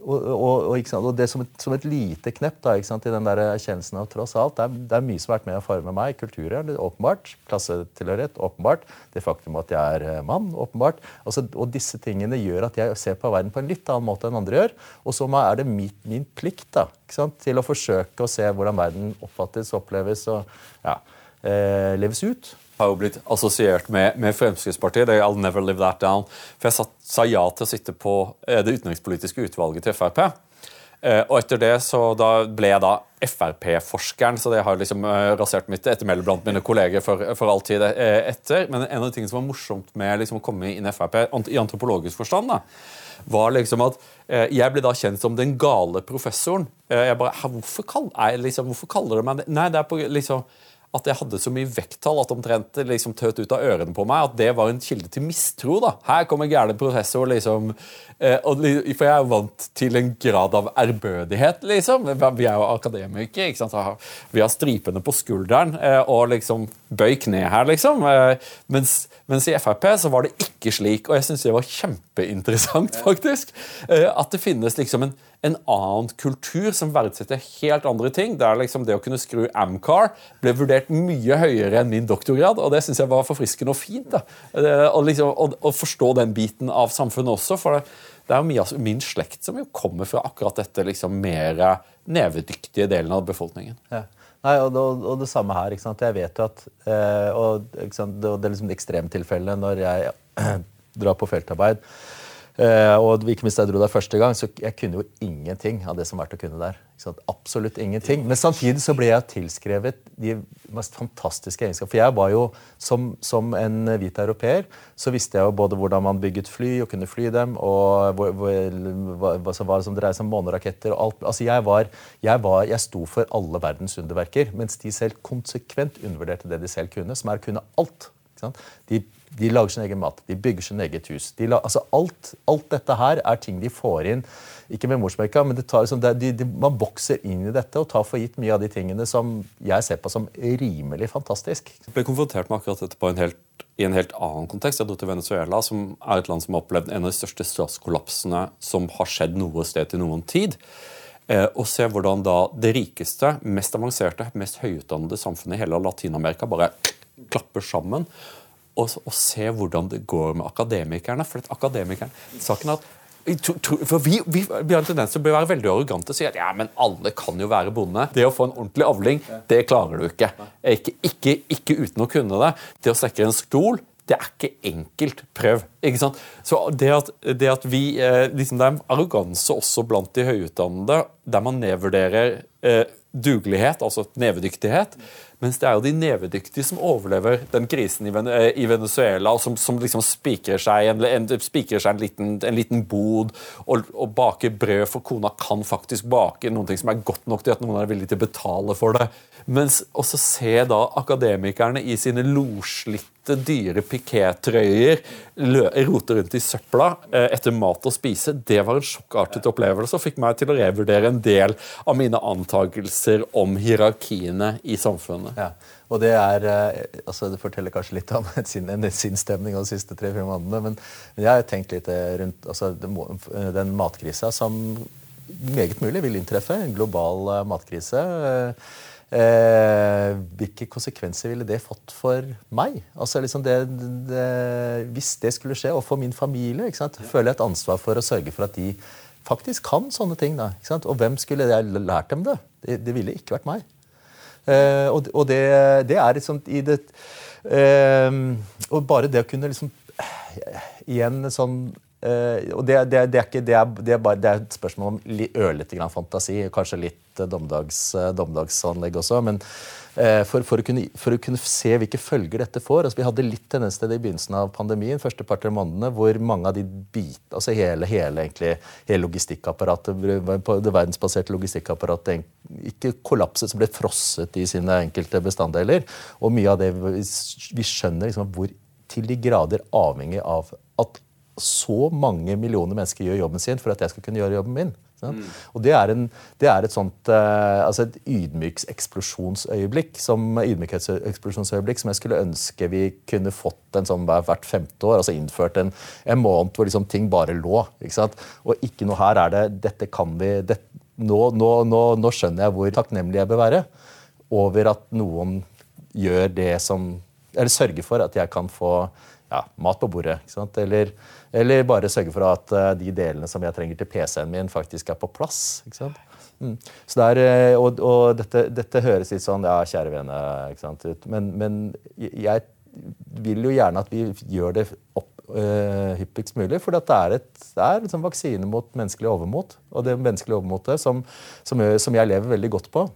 og, og, og, og, det som et, som et lite knepp da, ikke sant, i den der erkjennelsen av tross alt, det er, det er mye som har vært med å forme meg. Kulturer, åpenbart. Klassetilhørighet åpenbart. Det faktum at jeg er eh, mann, åpenbart. Altså, og disse tingene gjør at jeg ser på verden på en litt annen måte enn andre gjør. Og så er det min, min plikt da, til å forsøke å se hvordan verden oppfattes, oppleves og ja, eh, leves ut har jo blitt assosiert med, med Fremskrittspartiet. I'll never live that down. For jeg sa ja til å sitte på eh, det utenrikspolitiske utvalget til Frp. Eh, og etter det så ble jeg da Frp-forskeren, så det har liksom uh, rasert mitt ettermæle blant mine kolleger for, for all tid uh, etter. Men en av de tingene som var morsomt med liksom, å komme inn i Frp i antropologisk forstand, da, var liksom at jeg ble da kjent som den gale professoren. jeg bare, hvorfor, kaller, jeg, liksom, hvorfor kaller du meg det? Nei, det er på liksom at jeg hadde så mye vekttall at omtrent liksom tøt ut av ørene på meg. At det var en kilde til mistro. da. Her kommer gærne professor, liksom. Eh, og, for jeg er vant til en grad av ærbødighet, liksom. Vi er jo akademikere. ikke sant? Vi har stripene på skulderen eh, og liksom bøy kne her, liksom. Eh, mens, mens, i Frp så var det ikke slik, og jeg syns det var kjempeinteressant, faktisk. Eh, at det finnes liksom en en annen kultur som verdsetter helt andre ting. Der liksom det å kunne skru Amcar ble vurdert mye høyere enn min doktorgrad, og det syns jeg var forfriskende og fint. da. Å liksom, forstå den biten av samfunnet også. for det, det er jo mye av min slekt som jo kommer fra akkurat dette liksom mer nevedyktige delen av befolkningen. Ja. Nei, og, og, og, det samme her. ikke sant? Jeg vet jo at eh, og, Det, det er liksom ekstremtilfellet når jeg drar på feltarbeid og ikke minst jeg dro der første gang, så jeg kunne jo ingenting av det som var til å kunne der. Absolutt ingenting. Men samtidig så ble jeg tilskrevet de mest fantastiske egenskaper. For jeg var jo, som, som en hvit europeer, så visste jeg jo både hvordan man bygget fly og kunne fly dem, og hva, hva, hva som dreide seg om måneraketter og alt. Altså jeg, var, jeg, var, jeg sto for alle verdens underverker, mens de selv konsekvent undervurderte det de selv kunne, som er å kunne alt. De, de, lager sin egen mat, de bygger sin eget hus. De, altså alt, alt, dette her er ting de får inn. Ikke med morsmelka, men liksom, de, man vokser inn i dette og tar for gitt mye av de tingene som jeg ser på som rimelig fantastisk. Jeg ble konfrontert med akkurat dette en helt, i en helt annen kontekst. Jeg dro til Venezuela, som er et land som har opplevd en av de største statskollapsene som har skjedd noe sted til noen tid. Eh, og se hvordan da det rikeste, mest avanserte, mest høyutdannede samfunnet i hele Latin-Amerika bare klapper sammen. Og, og, se hvordan det går med akademikerne. For akademikerne, saken er at for vi, vi, vi, har en tendens til å være veldig arrogante og si at ja, men alle kan jo være bonde. Det å få en ordentlig avling, det klarer du ikke. Ikke, ikke, ikke uten å kunne det. Det å strekke en stol, det er ikke enkelt. Prøv. ikke sant? Så det at, det at vi, eh, liksom Det er en arroganse også blant de høyutdannede, der man nedvurderer eh, dugelighet, altså nevedyktighet. Mens det er jo de nevedyktige som overlever den krisen i eh, Venezuela, og som, som liksom spikrer seg en, en, seg en, liten, en liten bod og, og, baker brød, for kona kan faktisk bake noen ting som er godt nok til at noen er villig til å betale for det. Mens også se da akademikerne i sine loslitte dyre pikétrøyer rote rundt i søpla eh, etter mat å spise, det var en sjokkartet opplevelse og fikk meg til å revurdere en del av mine antakelser om hierarkiene i samfunnet. Ja. Og det er, eh, altså det forteller kanskje litt om sin, sin stemning de siste tre-fire månedene. Men, jeg har tenkt litt eh, rundt altså, den matkrisa som meget mulig vil inntreffe. En global matkrise. Eh, hvilke konsekvenser ville det fått for meg? Altså liksom det, det, Hvis det skulle skje, og for min familie, føler jeg et ansvar for å sørge for at de faktisk kan sånne ting. Da, og hvem skulle jeg lært dem det? Det, det ville ikke vært meg. Eh, og, og det, det, er liksom i det eh, Og bare det å kunne liksom Igjen sånn Uh, og det, det, det, er ikke, det, er, det, er bare, det er et spørsmål om ørlite grann fantasi. Kanskje litt uh, dommedags, uh, dommedagsanlegg også. Men for, for, å kunne, for, å kunne, se hvilke følger dette får altså Vi hadde litt tendens til det i begynnelsen av pandemien, første par-tre månedene, hvor mange av de bit, altså hele, hele, egentlig, hele logistikkapparatet, det verdensbaserte logistikkapparatet ikke kollapset, så ble frosset i sine enkelte bestanddeler. Og mye av det Vi skjønner liksom hvor til de grader avhengig av at så mange millioner mennesker gjør jobben sin for at jeg skal kunne gjøre jobben min. Mm. Og det er, en, det er, et sånt uh, altså et ydmykseksplosjonsøyeblikk som ydmykhetseksplosjonsøyeblikk som jeg skulle ønske vi kunne fått en sånn hvert femte år. altså Innført en, en måned hvor liksom ting bare lå. ikke sant? Og ikke noe her er det Dette kan vi det, nå, nå, nå, nå skjønner jeg hvor takknemlig jeg bør være over at noen gjør det som Eller sørger for at jeg kan få ja, mat på bordet. Eller, eller, bare sørge for at uh, de delene som jeg trenger til PC-en min, faktisk er på plass. Mm. Der, eh, og, og dette, dette, høres litt sånn Ja, kjære vene. Men, men, jeg vil jo gjerne at vi gjør det opp, uh, hyppigst mulig. For det er, et, det er liksom vaksine mot menneskelig overmot. Og det menneskelige overmotet som, som, som jeg lever veldig godt på.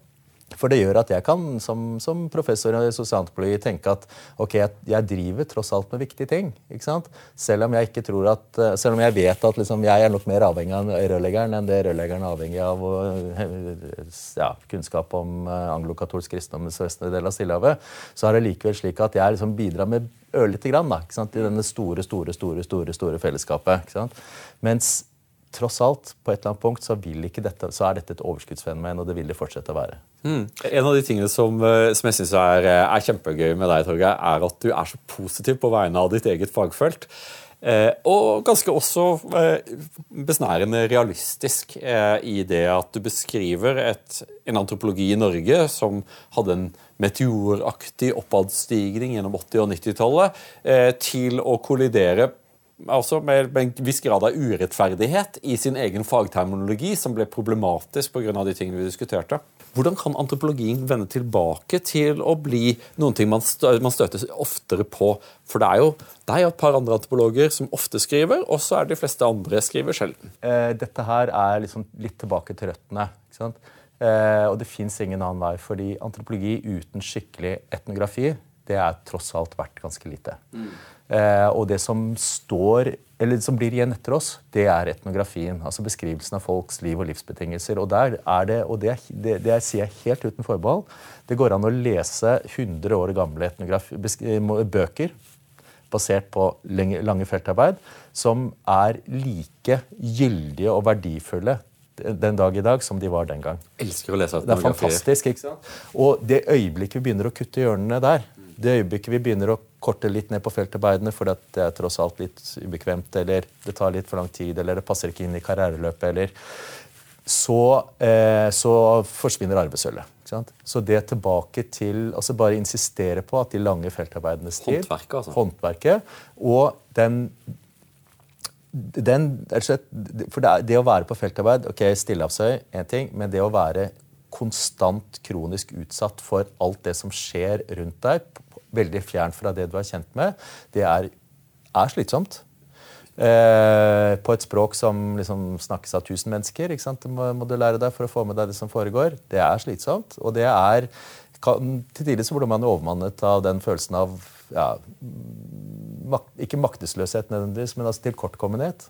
For det gjør at jeg kan som, som professor i sosialantropologi tenke at ok, jeg driver tross alt med viktige ting. ikke sant? Selv om jeg ikke tror at, eh, selv om jeg vet at liksom, jeg er nok mer avhengig av rørleggeren enn det rørleggeren er avhengig av ja, kunnskap om uh, anglokatolsk kristendom i sørvestlige del av Stillehavet, så er det likevel slik at jeg liksom bidrar med ørlite grann da, i denne store, store, store, store, store fellesskapet. ikke sant? Mens tross alt, på et eller annet punkt, så, dette, så er dette et overskuddsfenomen, og det vil det fortsette å være. Mm. En av de tingene som, eh, som jeg syns er, eh, er, kjempegøy med deg, Torgeir, er at du er så positiv på vegne av ditt eget fagfelt. Eh, og ganske også eh, besnærende realistisk eh, i det at du beskriver et, en antropologi i Norge som hadde en meteoraktig oppadstigning gjennom 80- og 90-tallet, eh, til å kollidere altså med en viss grad av urettferdighet i sin egen fagterminologi, som ble problematisk pga. de tingene vi diskuterte. Hvordan kan antropologien vende tilbake til å bli noen ting man, stø, man støter oftere på? For det er jo det er et par andre antropologer som ofte skriver, og så er de fleste andre skriver sjelden. Eh, dette her er liksom litt tilbake til røttene. ikke sant? Eh, og det fins ingen annen vei, fordi antropologi uten skikkelig etnografi det er tross alt verdt ganske lite. Mm. Eh, og det som står, eller som blir igjen etter oss, det er etnografien. Altså beskrivelsen av folks liv og livsbetingelser. Og der er det, og det, det, det sier jeg helt uten forbehold, det går an å lese 100 år gamle bøker basert på lange feltarbeid, som er like gyldige og verdifulle den dag i dag som de var den gang. Jeg elsker å lese Det er fantastisk. ikke sant? Og det øyeblikket vi begynner å kutte hjørnene der, det øyeblikket vi begynner å korte litt ned på feltarbeidene fordi det er tross alt litt ubekvemt, eller det tar litt for lang tid, eller det passer ikke inn i karriereløpet, eller så, eh, så forsvinner arvesølvet. Så det tilbake til altså Bare insistere på at de lange feltarbeidenes tid Håndverket, altså. Håndverket. Og den, den For det, det, å være på feltarbeid ok, Stillehavsøy én ting, men det å være konstant kronisk utsatt for alt det som skjer rundt deg, veldig fjernt fra det du er kjent med, det er, er slitsomt. Eh, på et språk som liksom snakkes av tusen mennesker. Det må, må, du lære deg for å få med deg det som foregår. Det er slitsomt. Og det er kan, Til tider så blir man overmannet av den følelsen av ja, mak, Ikke maktesløshet nødvendigvis, men altså tilkortkommenhet.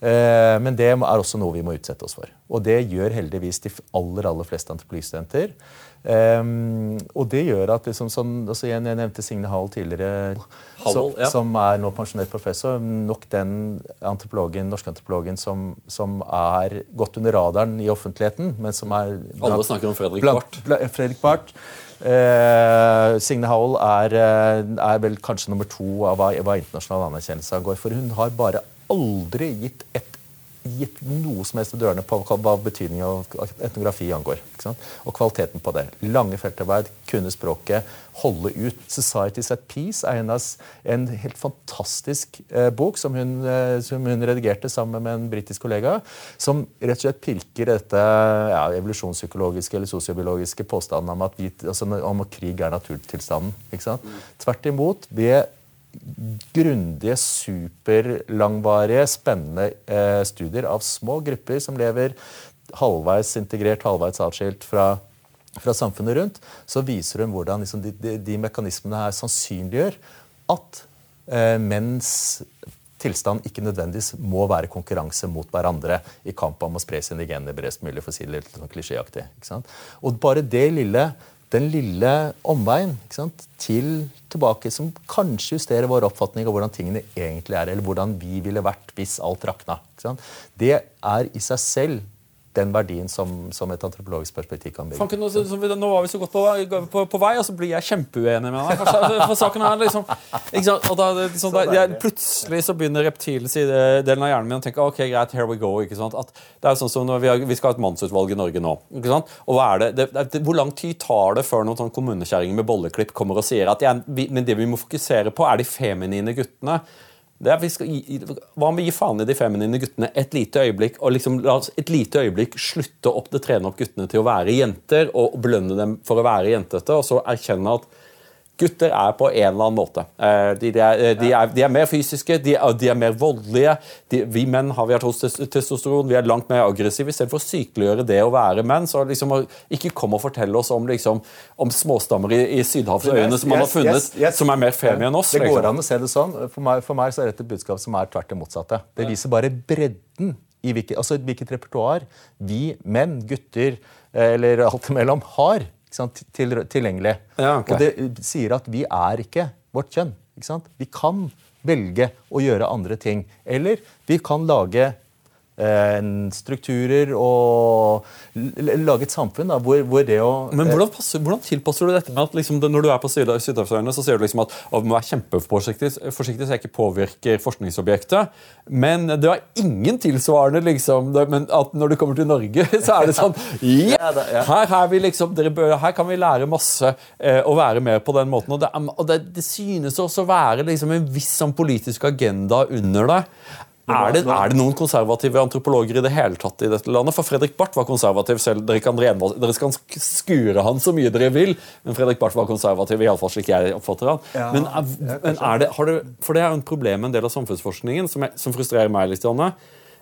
Eh, men det er også noe vi må utsette oss for. Og det gjør heldigvis de aller aller fleste antropologistudenter. Um, og det gjør at liksom sånn, altså Jeg nevnte Signe Hall tidligere, Hall, ja. som er nå pensjonert professor. Nok den antropologen, norske antropologen som, som, er godt under radaren i offentligheten, men som er blant, Alle snakker om Fredrik Barth. Fredrik Barth. Uh, Signe Howell er, eh, er, vel kanskje nummer to av hva, hva internasjonal anerkjennelse angår. For hun har bare aldri gitt et gitt noe som helst ved dørene på hva betydningen av etnografi angår. Og kvaliteten på det. Lange feltarbeid, kunne språket, holde ut. 'Societies at Peace' er hennes en helt fantastisk eh, bok som hun, eh, som hun, redigerte sammen med en britisk kollega, som rett og slett pirker dette ja, evolusjonspsykologiske eller sosiobiologiske påstanden om at, vi, altså, om at krig er naturtilstanden. Tvert imot. ved grundige, superlangvarige, spennende eh, studier av små grupper som lever halvveis integrert, halvveis atskilt fra, fra samfunnet rundt, så viser hun hvordan liksom, de, de, de, mekanismene her sannsynliggjør at eh, menns tilstand ikke nødvendigvis må være konkurranse mot hverandre i kamp om å spre sine gener bredest mulig, for å si det litt sånn klisjéaktig. Og bare det lille den lille omveien til tilbake, som kanskje justerer vår oppfatning av hvordan tingene egentlig er, eller hvordan vi ville vært hvis alt rakna. Det er i seg selv den verdien som, som, et antropologisk perspektiv kan bygge. Fanke, nå, nå, var vi så godt på, på, på, vei, og så blir jeg kjempeuenig med deg. For, for saken er liksom, og da, liksom, da jeg, Plutselig så begynner reptildelen av hjernen min å tenke ok, greit, here we go. At det er sånn som vi, har, vi skal ha et mannsutvalg i Norge nå. Og hva er det, det, det Hvor lang tid tar det før noen sånn kommunekjerringer med bolleklipp kommer og sier at jeg, men det vi må fokusere på, er de feminine guttene? Gi, hva om vi gir faen i de feminine guttene et lite øyeblikk og liksom la oss et lite øyeblikk slutte opp det trene opp guttene til å være jenter og belønne dem for å være jentete, og så erkjenne at Gutter er på en eller annen måte. Eh, de, de, er, de, er, de er, mer fysiske, de er, er mer voldelige. vi menn har vi hatt hos testosteron, vi er langt mer aggressive. Istedenfor å sykeliggjøre det å være menn, så liksom ikke kom og fortell oss om, liksom, om småstammer i, i Sydhavsøyene som man har funnet, yes, yes. som er mer femi enn oss. Det går liksom. an å se det sånn. For meg, for meg så er dette et budskap som er tvert det motsatte. Det viser bare bredden i hvilket, altså hvilket repertoar vi menn, gutter eh, eller alt imellom har sant, til, tilgjengelig. Ja, okay. Og det sier at vi er ikke vårt kjønn. Vi kan velge å gjøre andre ting. Eller vi kan lage strukturer og lage et samfunn da, hvor, hvor, det å Men hvordan, passer, hvordan, tilpasser du dette med at liksom, når du er på Sydhavsøyene, så sier du liksom at å, må være kjempeforsiktig forsiktig, så jeg ikke påvirker forskningsobjektet. Men det var ingen tilsvarende liksom, men at når du kommer til Norge, så er det sånn yeah, her, her, liksom, bør, her, kan vi lære masse eh, og være med på den måten. Og det, og det, det synes også å være liksom, en viss sånn politisk agenda under det. Er det, er det, noen konservative antropologer i det hele tatt i dette landet? For Fredrik Barth var konservativ selv. Dere kan, dere kan skure han så mye dere vil, men Fredrik Barth var konservativ. i alle fall slik jeg oppfatter han. Ja, men, men er det, det, For det er jo en problem med en del av samfunnsforskningen som, jeg, som frustrerer meg litt. Janne.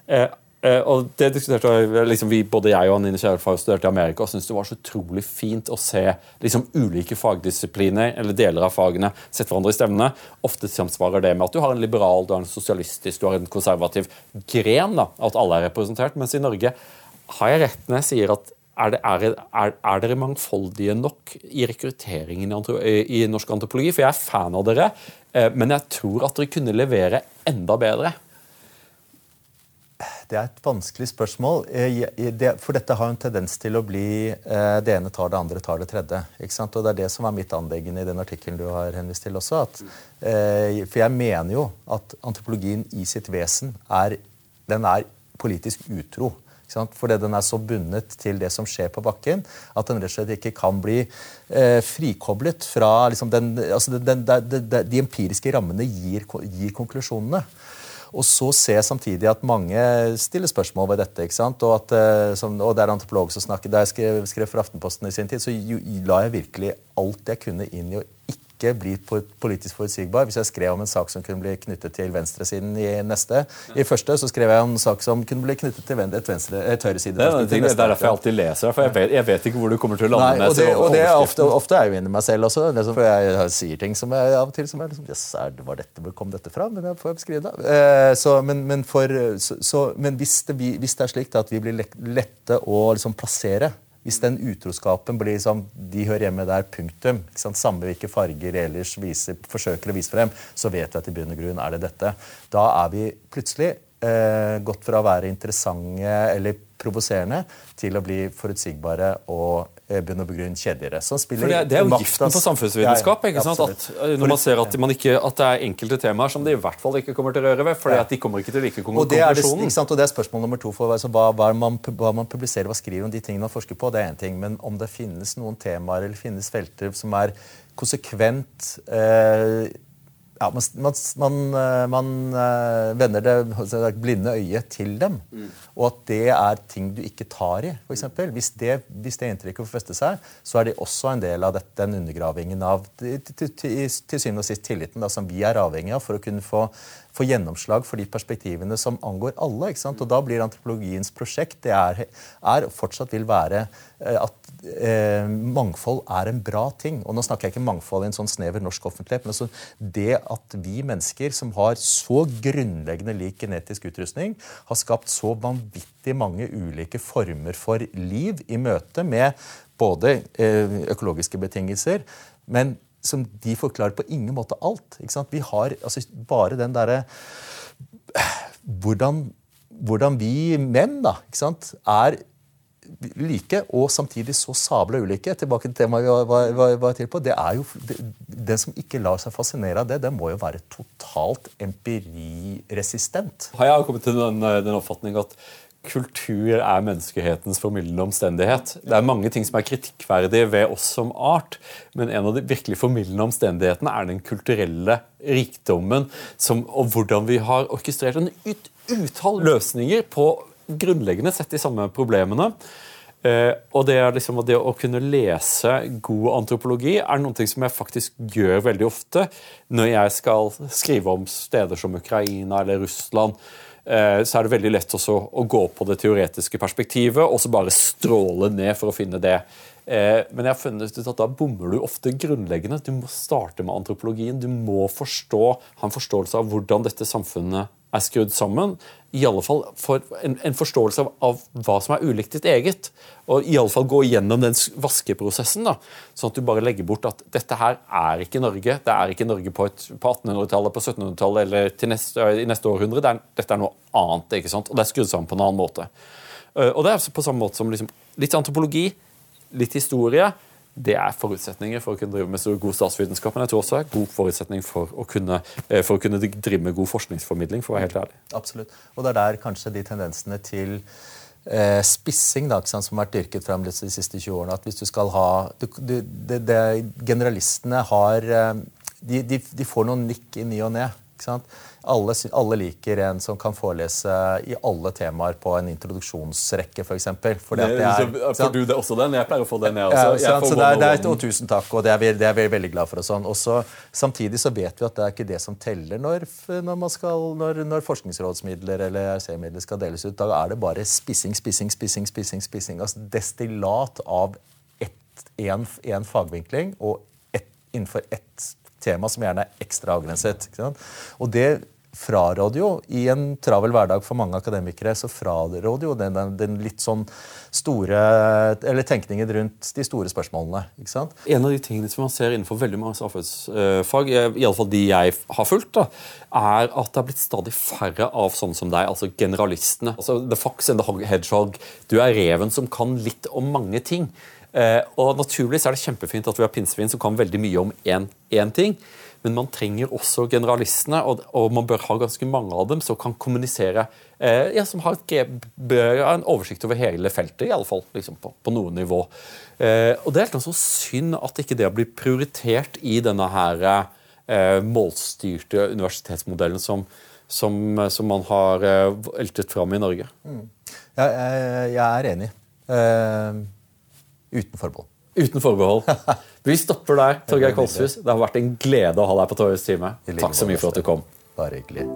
Eh, Uh, og det diskuterte liksom, vi, Både jeg og Anine Kjærulf studerte i Amerika og syntes det var så utrolig fint å se liksom, ulike fagdisipliner eller deler av fagene sette hverandre i stevnene. Ofte samsvarer det med at du har en liberal, du har en sosialistisk, du har en konservativ gren. da, At alle er representert. Mens i Norge har jeg rett når jeg sier at er, det, er, er, er dere mangfoldige nok i rekrutteringen i, i, norsk antropologi? For jeg er fan av dere, uh, men jeg tror at dere kunne levere enda bedre. Det er et vanskelig spørsmål. Eh, for dette har en tendens til å bli eh, det ene tar det andre tar det tredje. Og Det er det som er mitt anliggende i den artikkelen du har henvist til også. At, eh, for jeg mener jo at antropologien i sitt vesen er, den er politisk utro. Fordi den er så bundet til det som skjer på bakken, at den rett og slett ikke kan bli eh, frikoblet fra liksom, den, altså den, den, De empiriske rammene gir, gir konklusjonene. Og så ser jeg samtidig at mange stiller spørsmål ved dette. ikke sant? Og, at, eh, som, og det er antropologer som snakker. Da jeg skrev, skrev for Aftenposten i sin tid, så la jeg virkelig alt jeg kunne inn i å ikke bli politisk forutsigbar. Hvis jeg skrev om en sak som kunne bli knyttet til venstresiden i neste, i første, så skrev jeg om en sak som kunne bli knyttet til et, venstre, et høyreside. Det, det, det, er derfor jeg alltid leser, for jeg vet, jeg vet, ikke hvor du kommer til å lande. Nei, og det, og det er ofte, ofte er jeg uenig med meg selv også. Liksom, for jeg sier ting som jeg av og til som er liksom, yes, var dette, Hvor kom dette fra? Men jeg får beskrive det. Eh, så, men, men, for, så, men hvis, hvis, det, er slik at vi blir lette å liksom, plassere hvis den utroskapen blir liksom De hører hjemme der, punktum. Samme hvilke farger ellers viser, forsøker å vise frem, så vet vi at i bunn og grunn er det dette. Da er vi plutselig eh, gått fra å være interessante eller provoserende til å bli forutsigbare og bunn og grunn kjedeligere. For det, det, er jo giften på samfunnsvitenskap. ikke sant? At, eh, når man ser at, man ikke, at, det er enkelte temaer som de i hvert fall ikke kommer til å røre ved. fordi at de kommer ikke til like og det, er det, og det er spørsmål nummer to. for altså, hva, hva, man, hva, man, publiserer, hva skriver om de tingene man forsker på, det er én ting. Men om det finnes noen temaer eller finnes felter som er konsekvent eh, ja, man, man, man, eh, vender det blinde øyet til dem. Mm. Og at det er ting du ikke tar i. Eksempel. hvis, det, hvis det inntrykket får feste seg, så er det også en del av dette, den undergravingen av til, til, til, til syvende og sist tilliten da, som vi er avhengig av for å kunne få få gjennomslag for de perspektivene som angår alle. ikke sant? Og Da blir antropologiens prosjekt det er, er fortsatt vil være eh, at eh, mangfold er en bra ting. Og Nå snakker jeg ikke mangfold i en sånn snever norsk offentlighet, men altså det at vi mennesker som har så grunnleggende lik genetisk utrustning, har skapt så vanvittig mange ulike former for liv i møte med både eh, økologiske betingelser, men som de forklarer på ingen måte alt. Vi har altså, bare den derre hvordan, hvordan, vi menn da, er like og samtidig så sabla ulike. Tilbake til temaet vi var, var, var, til på. det er jo, det, Den som ikke lar seg fascinere av det, den må jo være totalt empiriresistent. Har jeg kommet til den, den oppfatning at kultur er menneskehetens formildende omstendighet. Det er mange ting som er kritikkverdige ved oss som art, men en av de virkelig formildende omstendighetene er den kulturelle rikdommen som, og hvordan vi har orkestrert en ut, utall løsninger på grunnleggende sett de samme problemene. Uh, og det, liksom, det, å kunne lese god antropologi er noe som jeg faktisk gjør veldig ofte når jeg skal skrive om steder som Ukraina eller Russland. Eh, så er det veldig lett også å gå på det teoretiske perspektivet og så bare stråle ned for å finne det. Eh, men jeg har funnet ut at da bommer du ofte grunnleggende. Du må starte med antropologien. Du må forstå, ha en forståelse av hvordan dette samfunnet er skrudd sammen. I alle fall for en, en forståelse av, av, hva som er ulikt ditt eget. Og i alle fall gå gjennom den vaskeprosessen, da, sånn at du bare legger bort at dette her er ikke Norge. Det er ikke Norge på, på 1800-tallet, på 1700-tallet eller neste, i neste århundre. Det er, dette er noe annet. ikke sant? Og det er skrudd sammen på en annen måte. Eh, og det er på samme måte som liksom, litt antropologi, litt historie det er forutsetninger for å kunne drive med så god statsvitenskap. Men jeg tror også det er god forutsetning for å, kunne, eh, for å kunne drive med god forskningsformidling. for å være helt ærlig. Absolutt. Og det er der kanskje de tendensene til eh, spissing da, som har vært dyrket frem de siste 20 årene. at hvis du skal ha, du, du, det, det, Generalistene har eh, de, de, de, får noen nikk i ny og ne. Ikke? Alle, alle liker en som kan forelese i alle temaer på en introduksjonsrekke, f.eks. For eksempel. Fordi det er, ikke Får du det også den? Jeg pleier å få den, jeg også. Jeg så det er, det er, og tusen takk, og det er vi, det er vi veldig glad for. og sånn. Også, Samtidig så vet vi at det er ikke det som teller når, når, man skal, når, når forskningsrådsmidler eller RC-midler skal deles ut. Da er det bare spissing, spissing, spissing, spissing, spissing. Altså destillat av én fagvinkling og ett, innenfor ett tema som gjerne er ekstra avgrenset. Ikke sant? Og det fraråder jo, i en travel hverdag for mange akademikere, så fraråder jo den, den, den litt sånn store Eller tenkningen rundt de store spørsmålene. ikke sant? En av de tingene som man ser innenfor veldig mange samfunnsfag, iallfall i alle fall de jeg har fulgt, da, er at det har blitt stadig færre av sånne som deg, altså generalistene. Altså The Fox and the Hedgehog. Du er reven som kan litt om mange ting. Eh, og Naturligvis er det kjempefint at vi har pinnsvin som kan veldig mye om én ting. Men man trenger også generalistene, og, og man bør ha ganske mange av dem som kan kommunisere. Eh, ja, Som har bør ha en oversikt over hele feltet, i alle fall, liksom på, på noe nivå. Eh, og Det er helt så synd at ikke det blitt prioritert i denne her eh, målstyrte universitetsmodellen som, som, som man har eh, eltet fram i Norge. Ja, jeg, jeg er enig. Eh, uten forbehold. Uten forbehold. Vi stopper der, Torgeir Kolshus. Det har vært en glede å ha deg på Torjus time. Takk så mye for at du kom. Bare hyggelig.